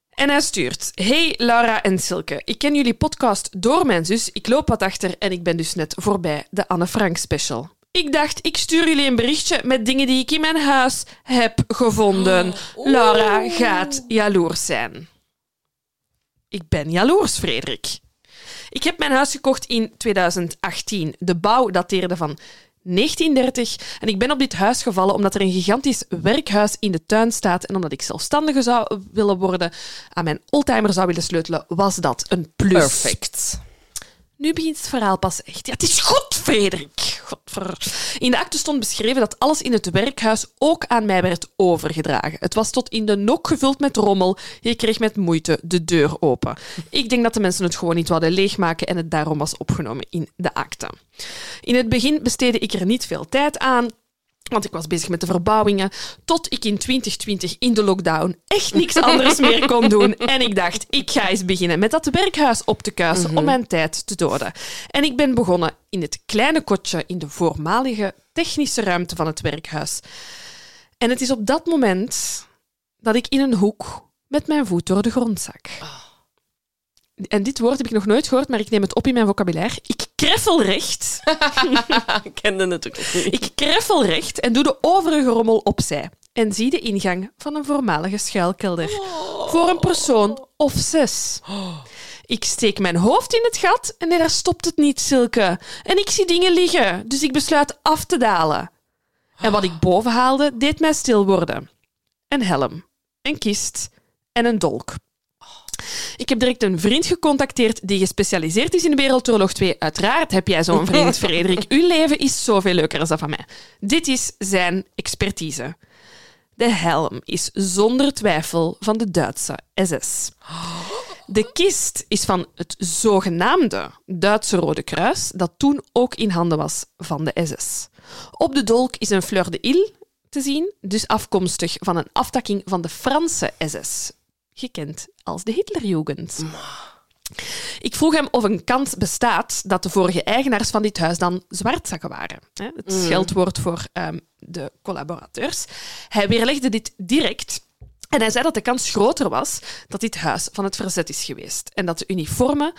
En hij stuurt: Hey Laura en Silke, ik ken jullie podcast door mijn zus. Ik loop wat achter en ik ben dus net voorbij de Anne Frank special. Ik dacht, ik stuur jullie een berichtje met dingen die ik in mijn huis heb gevonden. Laura gaat jaloers zijn. Ik ben jaloers, Frederik. Ik heb mijn huis gekocht in 2018. De bouw dateerde van 1930 en ik ben op dit huis gevallen omdat er een gigantisch werkhuis in de tuin staat en omdat ik zelfstandige zou willen worden, aan mijn oldtimer zou willen sleutelen, was dat een plus. Perfect. Nu begint het verhaal pas echt. Ja, het is goed, Frederik. Godver. In de akte stond beschreven dat alles in het werkhuis ook aan mij werd overgedragen. Het was tot in de nok gevuld met rommel. Je kreeg met moeite de deur open. Ik denk dat de mensen het gewoon niet wilden leegmaken en het daarom was opgenomen in de akte. In het begin besteedde ik er niet veel tijd aan. Want ik was bezig met de verbouwingen. Tot ik in 2020 in de lockdown echt niks anders meer kon doen. En ik dacht, ik ga eens beginnen met dat werkhuis op te kuisen om mijn tijd te doden. En ik ben begonnen in het kleine kotje in de voormalige technische ruimte van het werkhuis. En het is op dat moment dat ik in een hoek met mijn voet door de grond zak. En dit woord heb ik nog nooit gehoord, maar ik neem het op in mijn vocabulaire. Ik kreffelrecht. Ik kende het ook niet. Ik kreffel recht en doe de overige rommel opzij. En zie de ingang van een voormalige schuilkelder. Voor een persoon of zes. Ik steek mijn hoofd in het gat en daar stopt het niet, Silke. En ik zie dingen liggen, dus ik besluit af te dalen. En wat ik boven haalde, deed mij stil worden. Een helm, een kist en een dolk. Ik heb direct een vriend gecontacteerd die gespecialiseerd is in Wereldoorlog 2. Uiteraard heb jij zo'n vriend, Frederik. Uw leven is zoveel leuker dan dat van mij. Dit is zijn expertise. De helm is zonder twijfel van de Duitse SS. De kist is van het zogenaamde Duitse Rode Kruis, dat toen ook in handen was van de SS. Op de dolk is een fleur de île te zien, dus afkomstig van een aftakking van de Franse SS, gekend als de Hitlerjugend. Ik vroeg hem of een kans bestaat dat de vorige eigenaars van dit huis dan zwartzakken waren. Het scheldwoord voor ehm, de collaborateurs. Hij weerlegde dit direct. En hij zei dat de kans groter was dat dit huis van het verzet is geweest. En dat de uniformen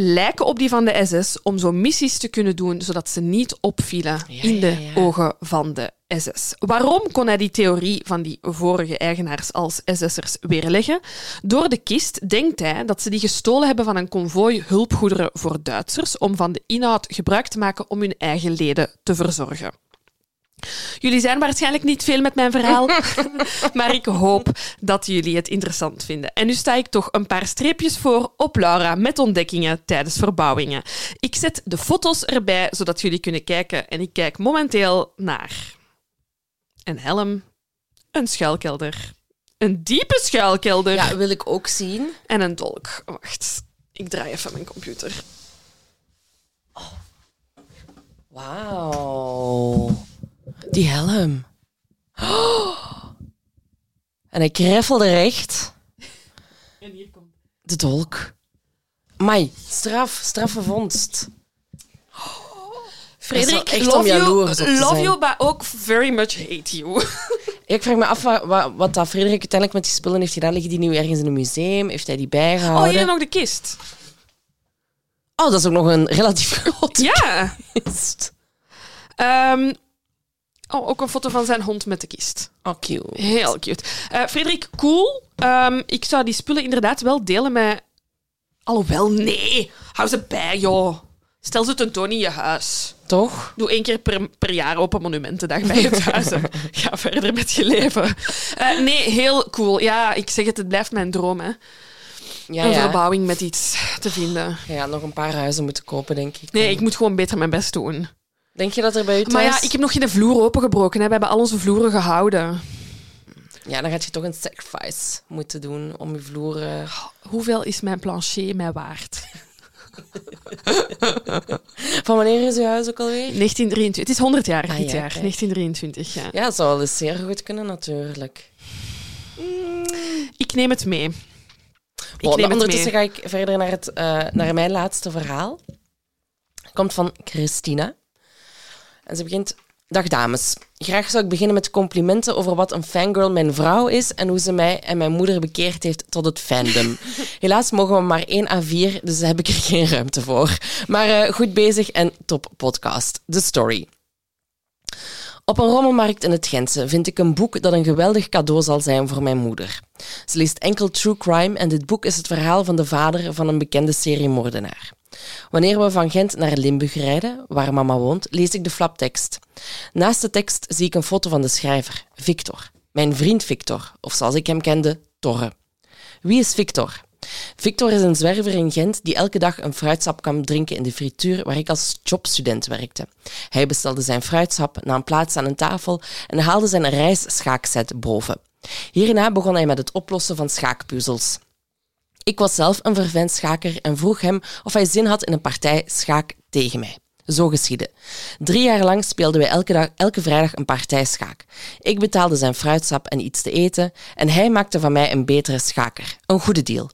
lijken op die van de SS om zo missies te kunnen doen zodat ze niet opvielen Ja, in de ja, ja. ogen van de SS. Waarom kon hij die theorie van die vorige eigenaars als SS'ers weerleggen? Door de kist denkt hij dat ze die gestolen hebben van een konvooi hulpgoederen voor Duitsers om van de inhoud gebruik te maken om hun eigen leden te verzorgen. Jullie zijn waarschijnlijk niet veel met mijn verhaal, maar ik hoop dat jullie het interessant vinden. En nu sta ik toch een paar streepjes voor op Laura met ontdekkingen tijdens verbouwingen. Ik zet de foto's erbij, zodat jullie kunnen kijken. En ik kijk momenteel naar een helm, een schuilkelder, een diepe schuilkelder Ja, wil ik ook zien. en een dolk. Wacht, ik draai even mijn computer. Wauw. Die helm. Oh. En hij kreffelde recht. En hier komt... De dolk. Mai, straf, straffe vondst. Frederik, echt love om you, jaloers op te love zijn. you, but ook very much hate you. Ik vraag me af wat, wat, wat dat Frederik uiteindelijk met die spullen heeft gedaan. Liggen die nu ergens in een museum? Heeft hij die Oh, bijgehouden? hier nog de kist. Oh, dat is ook nog een relatief grote Ja. kist. Ehm, oh, ook een foto van zijn hond met de kist. Oh, cute. Heel cute. Eh, Frederik, cool. Ehm, ik zou die spullen inderdaad wel delen met... Alhoewel, nee. Hou ze bij, joh. Stel ze tentoon in je huis. Toch? Doe één keer per, per jaar op een monumentendag bij het huis. en Ga verder met je leven. Eh, nee, heel cool. Ja, ik zeg het, het blijft mijn droom. Hè. Ja, een ja. verbouwing met iets te vinden. Ja, nog een paar huizen moeten kopen, denk ik. Nee, ik moet gewoon beter mijn best doen. Denk je dat er bij u thuis... Maar ja, ik heb nog geen vloer opengebroken. Hè. We hebben al onze vloeren gehouden. Ja, dan gaat je toch een sacrifice moeten doen om je vloeren... Hoeveel is mijn plancher mij waard? Van wanneer is uw huis ook alweer? 1923. Het is 100 jaar Ah, dit ja, jaar. kijk. 1923, ja. Ja, dat zou wel eens zeer goed kunnen, natuurlijk. Ik neem het mee. Ik neem het ondertussen mee. ga ik verder naar, het, eh, naar mijn laatste verhaal. Het komt van Christina. En ze begint... Dag dames. Graag zou ik beginnen met complimenten over wat een fangirl mijn vrouw is en hoe ze mij en mijn moeder bekeerd heeft tot het fandom. Helaas mogen we maar één A4, dus daar heb ik er geen ruimte voor. Maar eh, goed bezig en top podcast. The Story. Op een rommelmarkt in het Gentse vind ik een boek dat een geweldig cadeau zal zijn voor mijn moeder. Ze leest enkel true crime en dit boek is het verhaal van de vader van een bekende seriemoordenaar. Wanneer we van Gent naar Limburg rijden, waar mama woont, lees ik de flaptekst. Naast de tekst zie ik een foto van de schrijver, Victor. Mijn vriend Victor, of zoals ik hem kende, Torre. Wie is Victor? Victor is een zwerver in Gent die elke dag een fruitsap kan drinken in de frituur waar ik als jobstudent werkte. Hij bestelde zijn fruitsap, nam plaats aan een tafel en haalde zijn reisschaakset boven. Hierna begon hij met het oplossen van schaakpuzzels. Ik was zelf een vervent schaker en vroeg hem of hij zin had in een partij schaak tegen mij. Zo geschiedde. Drie jaar lang speelden wij elke, dag, elke vrijdag een partij schaak. Ik betaalde zijn fruitsap en iets te eten en hij maakte van mij een betere schaker. Een goede deal.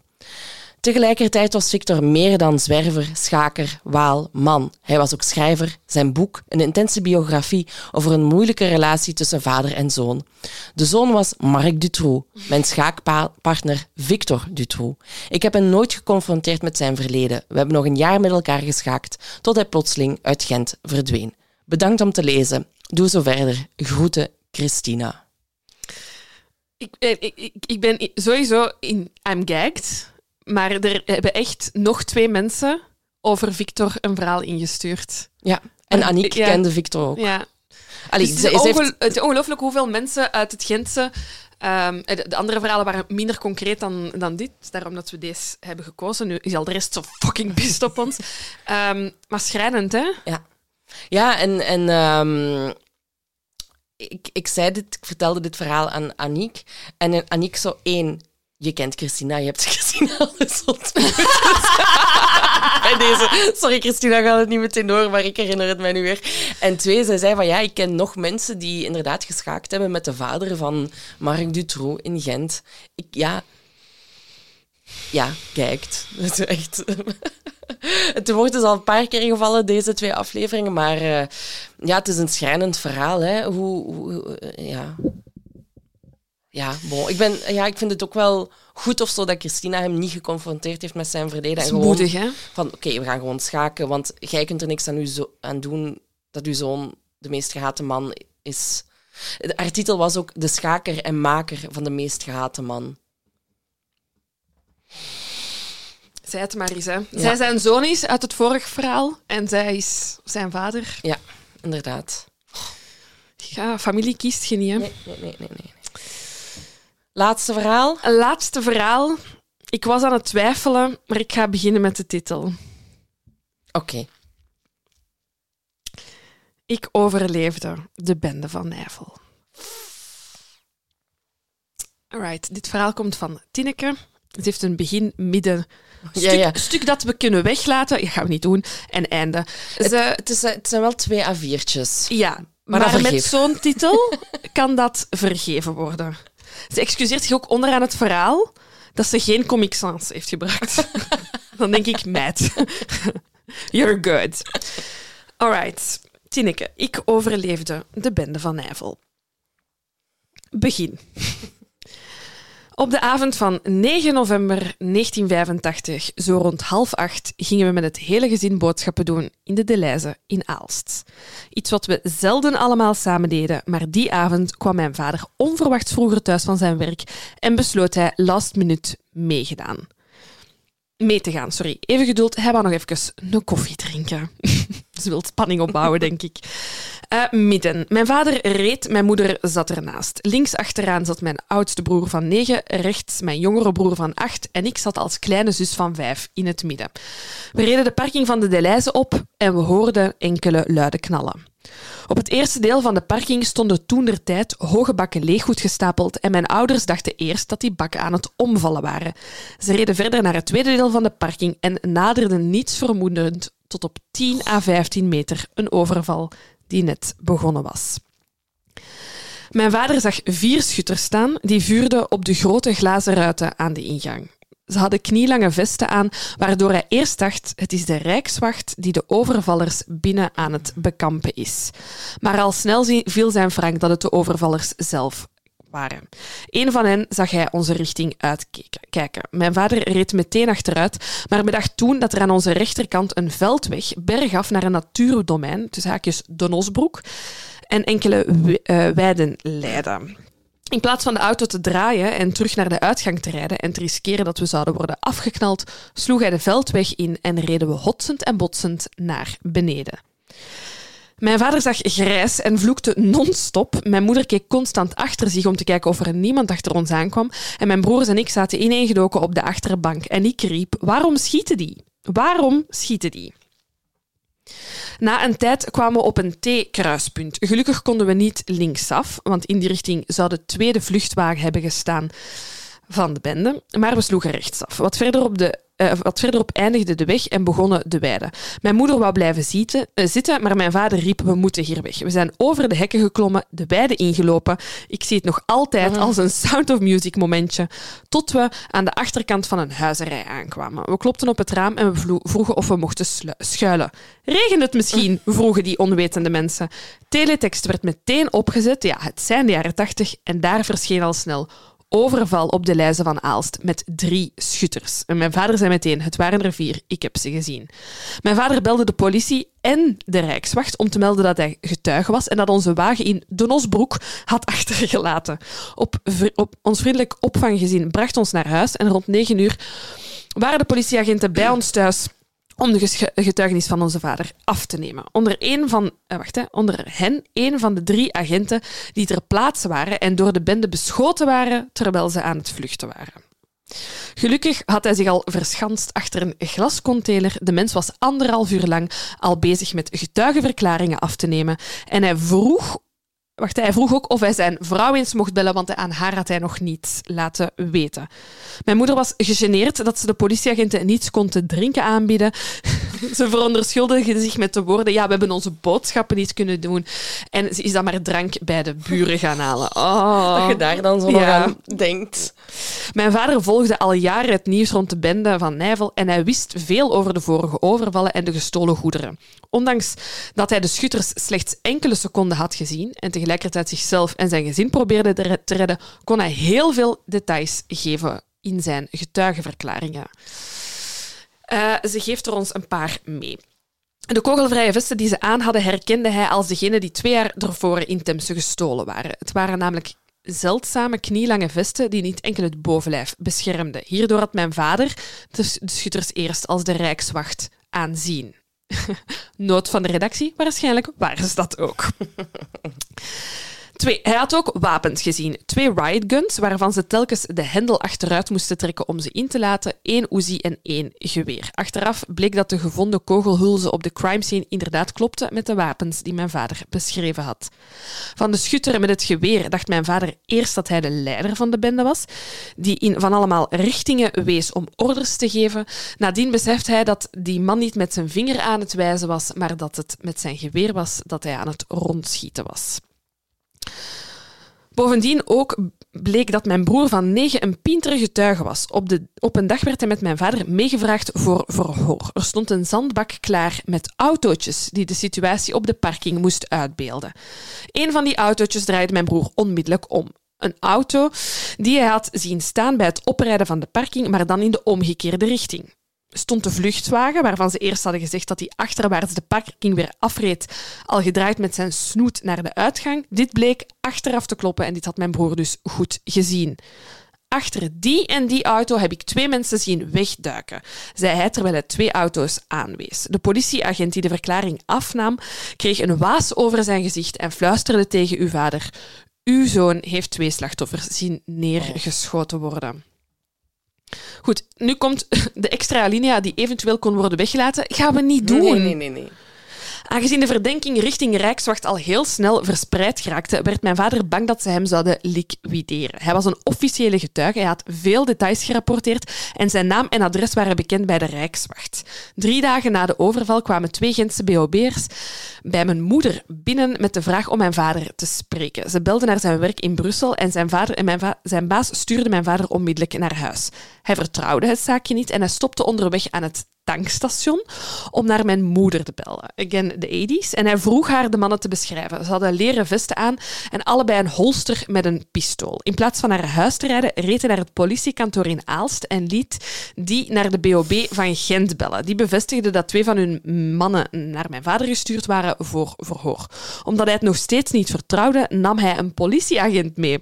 Tegelijkertijd was Victor meer dan zwerver, schaker, waal, man. Hij was ook schrijver. Zijn boek, een intense biografie over een moeilijke relatie tussen vader en zoon. De zoon was Marc Dutroux, mijn schaakpartner Victor Dutroux. Ik heb hem nooit geconfronteerd met zijn verleden. We hebben nog een jaar met elkaar geschaakt, tot hij plotseling uit Gent verdween. Bedankt om te lezen. Doe zo verder. Groeten, Christina. Ik, eh, ik, ik, ik ben sowieso in I'm gagged, maar er hebben echt nog twee mensen over Victor een verhaal ingestuurd. Ja, en Aniek ja. kende Victor ook. Ja. Allee, Dus het, is heeft- het is ongelooflijk hoeveel mensen uit het Gentse... ehm, de, de andere verhalen waren minder concreet dan, dan dit. Daarom dat we deze hebben gekozen. Nu is al de rest zo fucking pissed op ons. Ehm, maar schrijnend, hè? Ja, ja en, en ehm, ik, ik zei dit, ik vertelde dit verhaal aan Aniek. En Aniek zo één, je kent Christina, je hebt Christina al eens ontmoet. Deze, sorry Christina, gaat het niet meteen door, maar ik herinner het mij nu weer. En twee, zij zei van ja, ik ken nog mensen die inderdaad geschaakt hebben met de vader van Marc Dutroux in Gent. Ik, ja, ja, kijkt. Dat is echt... Het woord is al een paar keer gevallen, deze twee afleveringen. Maar eh, ja, het is een schrijnend verhaal. Hè? Hoe, ja. Ja, bon. ik, ben, ja, ik vind het ook wel goed of zo dat Christina hem niet geconfronteerd heeft met zijn verleden. Dat is en gewoon moedig, hè? van, oké, we gaan gewoon schaken, want jij kunt er niks aan, u zo, aan doen dat uw zoon de meest gehate man is. Haar titel was ook de schaker en maker van de meest gehate man. Zij het maar eens, hè. Zij zijn zoon is uit het vorige verhaal en zij is zijn vader. Ja, inderdaad. Ja, familie kiest je niet, hè. Nee, nee, nee, nee. nee. Laatste verhaal. Een laatste verhaal. Ik was aan het twijfelen, maar ik ga beginnen met de titel. Oké. Ik overleefde de bende van Nijvel. Alright, dit verhaal komt van Tineke. Het heeft een begin, midden, stuk, ja. stuk dat we kunnen weglaten. Dat gaan we niet doen. En einde. Ze, Het, is, het zijn wel twee A4'tjes. ja, Maar maar, met zo'n titel kan dat vergeven worden. Ze excuseert zich ook onderaan het verhaal dat ze geen Comic Sans heeft gebruikt. Dan denk ik, meid, you're good. Alright, Tineke, ik overleefde de bende van Nijvel. Begin. Op de avond van 9 november 1985, zo rond half acht, gingen we met het hele gezin boodschappen doen in de Deleuze in Aalst. Iets wat we zelden allemaal samen deden, maar die avond kwam mijn vader onverwachts vroeger thuis van zijn werk en besloot hij last minute meegedaan. Mee te gaan, sorry. Even geduld, hij wou nog even een koffie drinken. Ze wil spanning opbouwen, denk ik. Uh, midden. Mijn vader reed, mijn moeder zat ernaast. Links achteraan zat mijn oudste broer van negen, rechts mijn jongere broer van acht en ik zat als kleine zus van vijf in het midden. We reden de parking van de Deleuze op en we hoorden enkele luide knallen. Op het eerste deel van de parking stonden toen der tijd hoge bakken leeggoed gestapeld en mijn ouders dachten eerst dat die bakken aan het omvallen waren. Ze reden verder naar het tweede deel van de parking en naderden niets vermoedend tot op 10 à 15 meter een overval die net begonnen was. Mijn vader zag vier schutters staan die vuurden op de grote glazen ruiten aan de ingang. Ze hadden knielange vesten aan, waardoor hij eerst dacht: het is de rijkswacht die de overvallers binnen aan het bekampen is. Maar al snel viel zijn frank dat het de overvallers zelf waren. Een van hen zag hij onze richting uitkijken. Mijn vader reed meteen achteruit, maar bedacht toen dat er aan onze rechterkant een veldweg bergaf naar een natuurdomein, tussen haakjes Donosbroek, en enkele uh, weiden leidde. In plaats van de auto te draaien en terug naar de uitgang te rijden en te riskeren dat we zouden worden afgeknald, sloeg hij de veldweg in en reden we hotsend en botsend naar beneden. Mijn vader zag grijs en vloekte non-stop. Mijn moeder keek constant achter zich om te kijken of er niemand achter ons aankwam. En mijn broers en ik zaten ineengedoken op de achterbank. En ik riep: Waarom schieten die? Waarom schieten die? Na een tijd kwamen we op een T-kruispunt. Gelukkig konden we niet linksaf, want in die richting zou de tweede vluchtwagen hebben gestaan van de bende. Maar we sloegen rechtsaf. Wat verder op de uh, wat verderop eindigde de weg en begonnen de weide. Mijn moeder wou blijven zitten, uh, zitten, maar mijn vader riep: We moeten hier weg. We zijn over de hekken geklommen, de weide ingelopen. Ik zie het nog altijd mhm. als een Sound of Music momentje. Tot we aan de achterkant van een huizerij aankwamen. We klopten op het raam en we vroegen of we mochten schuilen. Regent het misschien? vroegen die onwetende mensen. Teletext werd meteen opgezet. Ja, het zijn de jaren tachtig en daar verscheen al snel overval op de lijzen van Aalst met drie schutters. Mijn vader zei meteen, het waren er vier, ik heb ze gezien. Mijn vader belde de politie en de Rijkswacht om te melden dat hij getuige was en dat onze wagen in Donosbroek had achtergelaten. Op, op ons vriendelijk opvanggezin bracht ons naar huis en rond negen uur waren de politieagenten bij ons thuis om de getuigenis van onze vader af te nemen. Onder, een van, eh, wacht, onder hen een van de drie agenten die ter plaatse waren en door de bende beschoten waren terwijl ze aan het vluchten waren. Gelukkig had hij zich al verschanst achter een glascontainer. De mens was anderhalf uur lang al bezig met getuigenverklaringen af te nemen en hij vroeg Wacht, hij vroeg ook of hij zijn vrouw eens mocht bellen, want aan haar had hij nog niets laten weten. Mijn moeder was gegeneerd dat ze de politieagenten niets kon te drinken aanbieden. ze veronderschuldigde zich met de woorden: Ja, we hebben onze boodschappen niet kunnen doen. En ze is dan maar drank bij de buren gaan halen. Oh. Dat je daar dan zo ja. aan denkt. Mijn vader volgde al jaren het nieuws rond de bende van Nijvel en hij wist veel over de vorige overvallen en de gestolen goederen. Ondanks dat hij de schutters slechts enkele seconden had gezien en tegelijkertijd zichzelf en zijn gezin probeerde te redden, kon hij heel veel details geven in zijn getuigenverklaringen. Uh, ze geeft er ons een paar mee. De kogelvrije vesten die ze aan hadden herkende hij als degene die twee jaar ervoor in Temse gestolen waren. Het waren namelijk zeldzame knielange vesten die niet enkel het bovenlijf beschermden. Hierdoor had mijn vader de schutters eerst als de rijkswacht aanzien. Noot van de redactie, waarschijnlijk waren ze dat ook. Twee, hij had ook wapens gezien. Twee riot guns, waarvan ze telkens de hendel achteruit moesten trekken om ze in te laten. één Uzi en één geweer. Achteraf bleek dat de gevonden kogelhulzen op de crime scene inderdaad klopten met de wapens die mijn vader beschreven had. Van de schutter met het geweer dacht mijn vader eerst dat hij de leider van de bende was, die in van allemaal richtingen wees om orders te geven. Nadien beseft hij dat die man niet met zijn vinger aan het wijzen was, maar dat het met zijn geweer was dat hij aan het rondschieten was. Bovendien ook bleek dat mijn broer van negen een pintere getuige was. Op, de, op een dag werd hij met mijn vader meegevraagd voor verhoor. Er stond een zandbak klaar met autootjes die de situatie op de parking moest uitbeelden. Een van die autootjes draaide mijn broer onmiddellijk om. Een auto die hij had zien staan bij het oprijden van de parking, maar dan in de omgekeerde richting stond de vluchtwagen, waarvan ze eerst hadden gezegd dat hij achterwaarts de parking weer afreed, al gedraaid met zijn snoet naar de uitgang. Dit bleek achteraf te kloppen en dit had mijn broer dus goed gezien. Achter die en die auto heb ik twee mensen zien wegduiken, zei hij terwijl hij twee auto's aanwees. De politieagent die de verklaring afnam, kreeg een waas over zijn gezicht en fluisterde tegen uw vader. Uw zoon heeft twee slachtoffers zien neergeschoten worden. Goed, nu komt de extra alinea die eventueel kon worden weggelaten. Gaan we niet doen. Nee, nee, nee, nee. Aangezien de verdenking richting Rijkswacht al heel snel verspreid geraakte, werd mijn vader bang dat ze hem zouden liquideren. Hij was een officiële getuige, hij had veel details gerapporteerd en zijn naam en adres waren bekend bij de Rijkswacht. Drie dagen na de overval kwamen twee Gentse BOB'ers bij mijn moeder binnen met de vraag om mijn vader te spreken. Ze belden naar zijn werk in Brussel en zijn, vader en mijn zijn baas stuurde mijn vader onmiddellijk naar huis. Hij vertrouwde het zaakje niet en hij stopte onderweg aan het tankstation om naar mijn moeder te bellen. Again, de 80s. En hij vroeg haar de mannen te beschrijven. Ze hadden leren vesten aan en allebei een holster met een pistool. In plaats van naar huis te rijden, reed hij naar het politiekantoor in Aalst en liet die naar de BOB van Gent bellen. Die bevestigde dat twee van hun mannen naar mijn vader gestuurd waren voor verhoor. Omdat hij het nog steeds niet vertrouwde, nam hij een politieagent mee.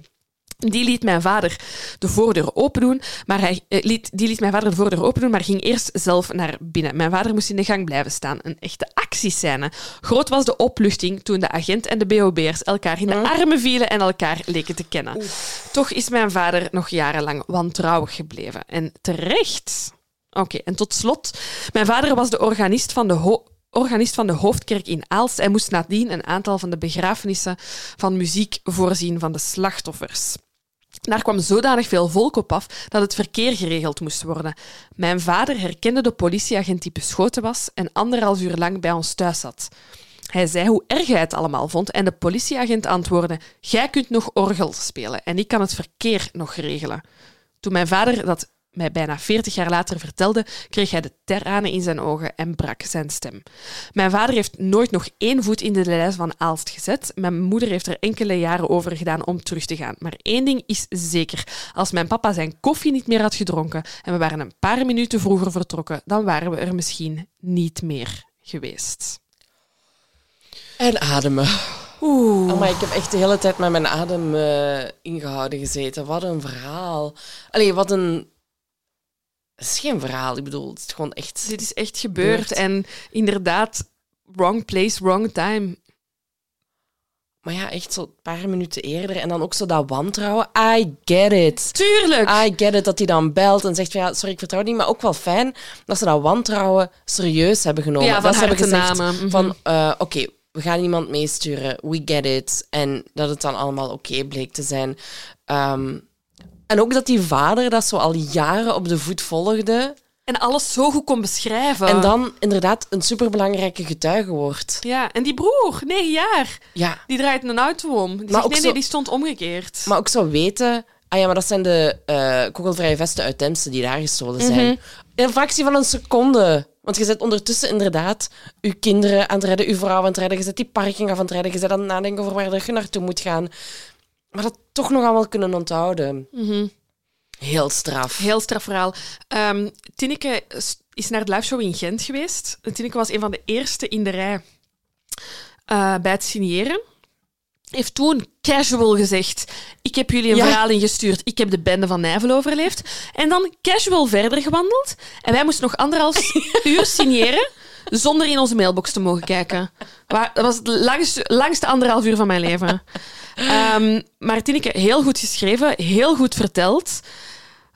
Die liet mijn vader de voordeur open doen, maar hij eh, liet, die liet mijn vader de voordeur open doen, maar ging eerst zelf naar binnen. Mijn vader moest in de gang blijven staan. Een echte actiescène. Groot was de opluchting toen de agent en de BOB'ers elkaar in de armen vielen en elkaar leken te kennen. Toch is mijn vader nog jarenlang wantrouwig gebleven. En terecht. Oké, en tot slot. Mijn vader was de organist van de ho- organist van de hoofdkerk in Aalst en moest nadien een aantal van de begrafenissen van muziek voorzien van de slachtoffers. Daar kwam zodanig veel volk op af dat het verkeer geregeld moest worden. Mijn vader herkende de politieagent die beschoten was en anderhalf uur lang bij ons thuis zat. Hij zei hoe erg hij het allemaal vond en de politieagent antwoordde: Jij kunt nog orgel spelen en ik kan het verkeer nog regelen. Toen mijn vader dat mij bijna 40 jaar later vertelde, kreeg hij de tranen in zijn ogen en brak zijn stem. Mijn vader heeft nooit nog één voet in de lijst van Aalst gezet. Mijn moeder heeft er enkele jaren over gedaan om terug te gaan. Maar één ding is zeker. Als mijn papa zijn koffie niet meer had gedronken en we waren een paar minuten vroeger vertrokken, dan waren we er misschien niet meer geweest. En ademen. Oeh. Ik heb echt de hele tijd met mijn adem eh, ingehouden gezeten. Wat een verhaal. Allee, wat een... Het is geen verhaal, ik bedoel, het is gewoon echt... Dit is echt gebeurd Gebeurd. en inderdaad, wrong place, wrong time. Maar ja, echt zo een paar minuten eerder. En dan ook zo dat wantrouwen. I get it. Tuurlijk! I get it dat hij dan belt en zegt van ja, sorry, ik vertrouw het niet. Maar ook wel fijn dat ze dat wantrouwen serieus hebben genomen. Ja, van dat ze hebben gezegd namen. Mhm. van eh, oké, we gaan iemand meesturen. We get it. En dat het dan allemaal oké bleek te zijn. Ehm, en ook dat die vader dat zo al jaren op de voet volgde. En alles zo goed kon beschrijven. En dan inderdaad een superbelangrijke getuige wordt. Ja, en die broer, negen jaar, Ja, die draait een auto om. Die Maar zegt, ook nee, zo- nee, die stond omgekeerd. maar ook zo weten... Ah ja, maar dat zijn de eh kogelvrije vesten uit Temse die daar gestolen zijn. Mhm. In een fractie van een seconde. Want je zet ondertussen inderdaad je kinderen aan het redden, je vrouw aan het redden, je zet die parking af aan het redden, je zet aan het nadenken over waar je naartoe moet gaan. Maar dat toch nog allemaal kunnen onthouden. Heel straf. Heel straf verhaal. Ehm, Tineke is naar de liveshow in Gent geweest. Tineke was een van de eerste in de rij eh, bij het signeren. Heeft toen casual gezegd: Ik heb jullie een Ja. verhaal ingestuurd. Ik heb de bende van Nijvel overleefd. En dan casual verder gewandeld. En wij moesten nog anderhalf uur signeren. Zonder in onze mailbox te mogen kijken. Dat was het langste, langste anderhalf uur van mijn leven. Ehm maar Tineke, heel goed geschreven, heel goed verteld.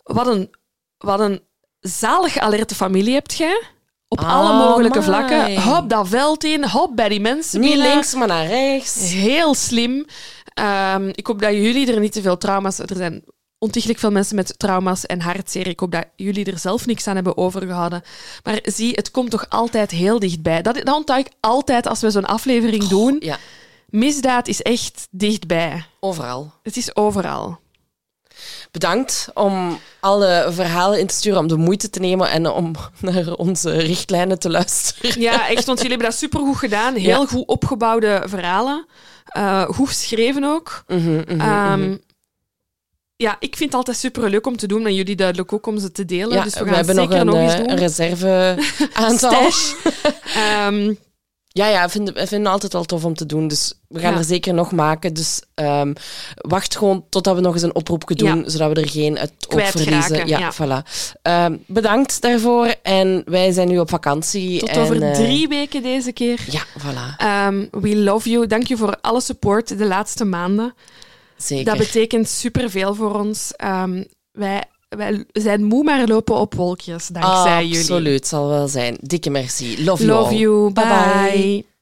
Wat een, wat een zalig alerte familie hebt jij. Op alle mogelijke vlakken. Hop dat veld in, hop bij die mensen Niet binnen. links, maar naar rechts. Heel slim. Ehm, ik hoop dat jullie er niet te veel trauma's... Er zijn ontiegelijk veel mensen met trauma's en hartzeer. Ik hoop dat jullie er zelf niks aan hebben overgehouden. Maar zie, het komt toch altijd heel dichtbij. Dat, dat onthoud ik altijd als we zo'n aflevering doen. Ja, Misdaad is echt dichtbij. overal. Het is overal. Bedankt om alle verhalen in te sturen, om de moeite te nemen en om naar onze richtlijnen te luisteren. Ja, echt, want jullie hebben dat supergoed gedaan. Heel Ja. goed opgebouwde verhalen. Eh, goed geschreven ook. Mhm, mhm, Ehm, mhm. Ja, ik vind het altijd superleuk om te doen. En jullie duidelijk ook om ze te delen. Ja, dus we we, gaan hebben nog zeker een, nog eens eh, doen. een reserve aantal. Ja, ja, we vinden, we vinden het altijd wel tof om te doen. Dus we gaan Ja. er zeker nog maken. Dus ehm, wacht gewoon totdat we nog eens een oproepje doen, Ja. zodat we er geen uit Kwijt verliezen. Ja, ja. voilà. Ehm, bedankt daarvoor. En wij zijn nu op vakantie. Tot en, over eh, drie weken deze keer. Ja, voilà. Ehm, we love you. Dank je voor alle support de laatste maanden. Zeker. Dat betekent superveel voor ons. Wij, wij zijn moe, maar lopen op wolkjes dankzij jullie. Absoluut, zal wel zijn. Dikke merci. Love, you Love you. Bye bye. bye.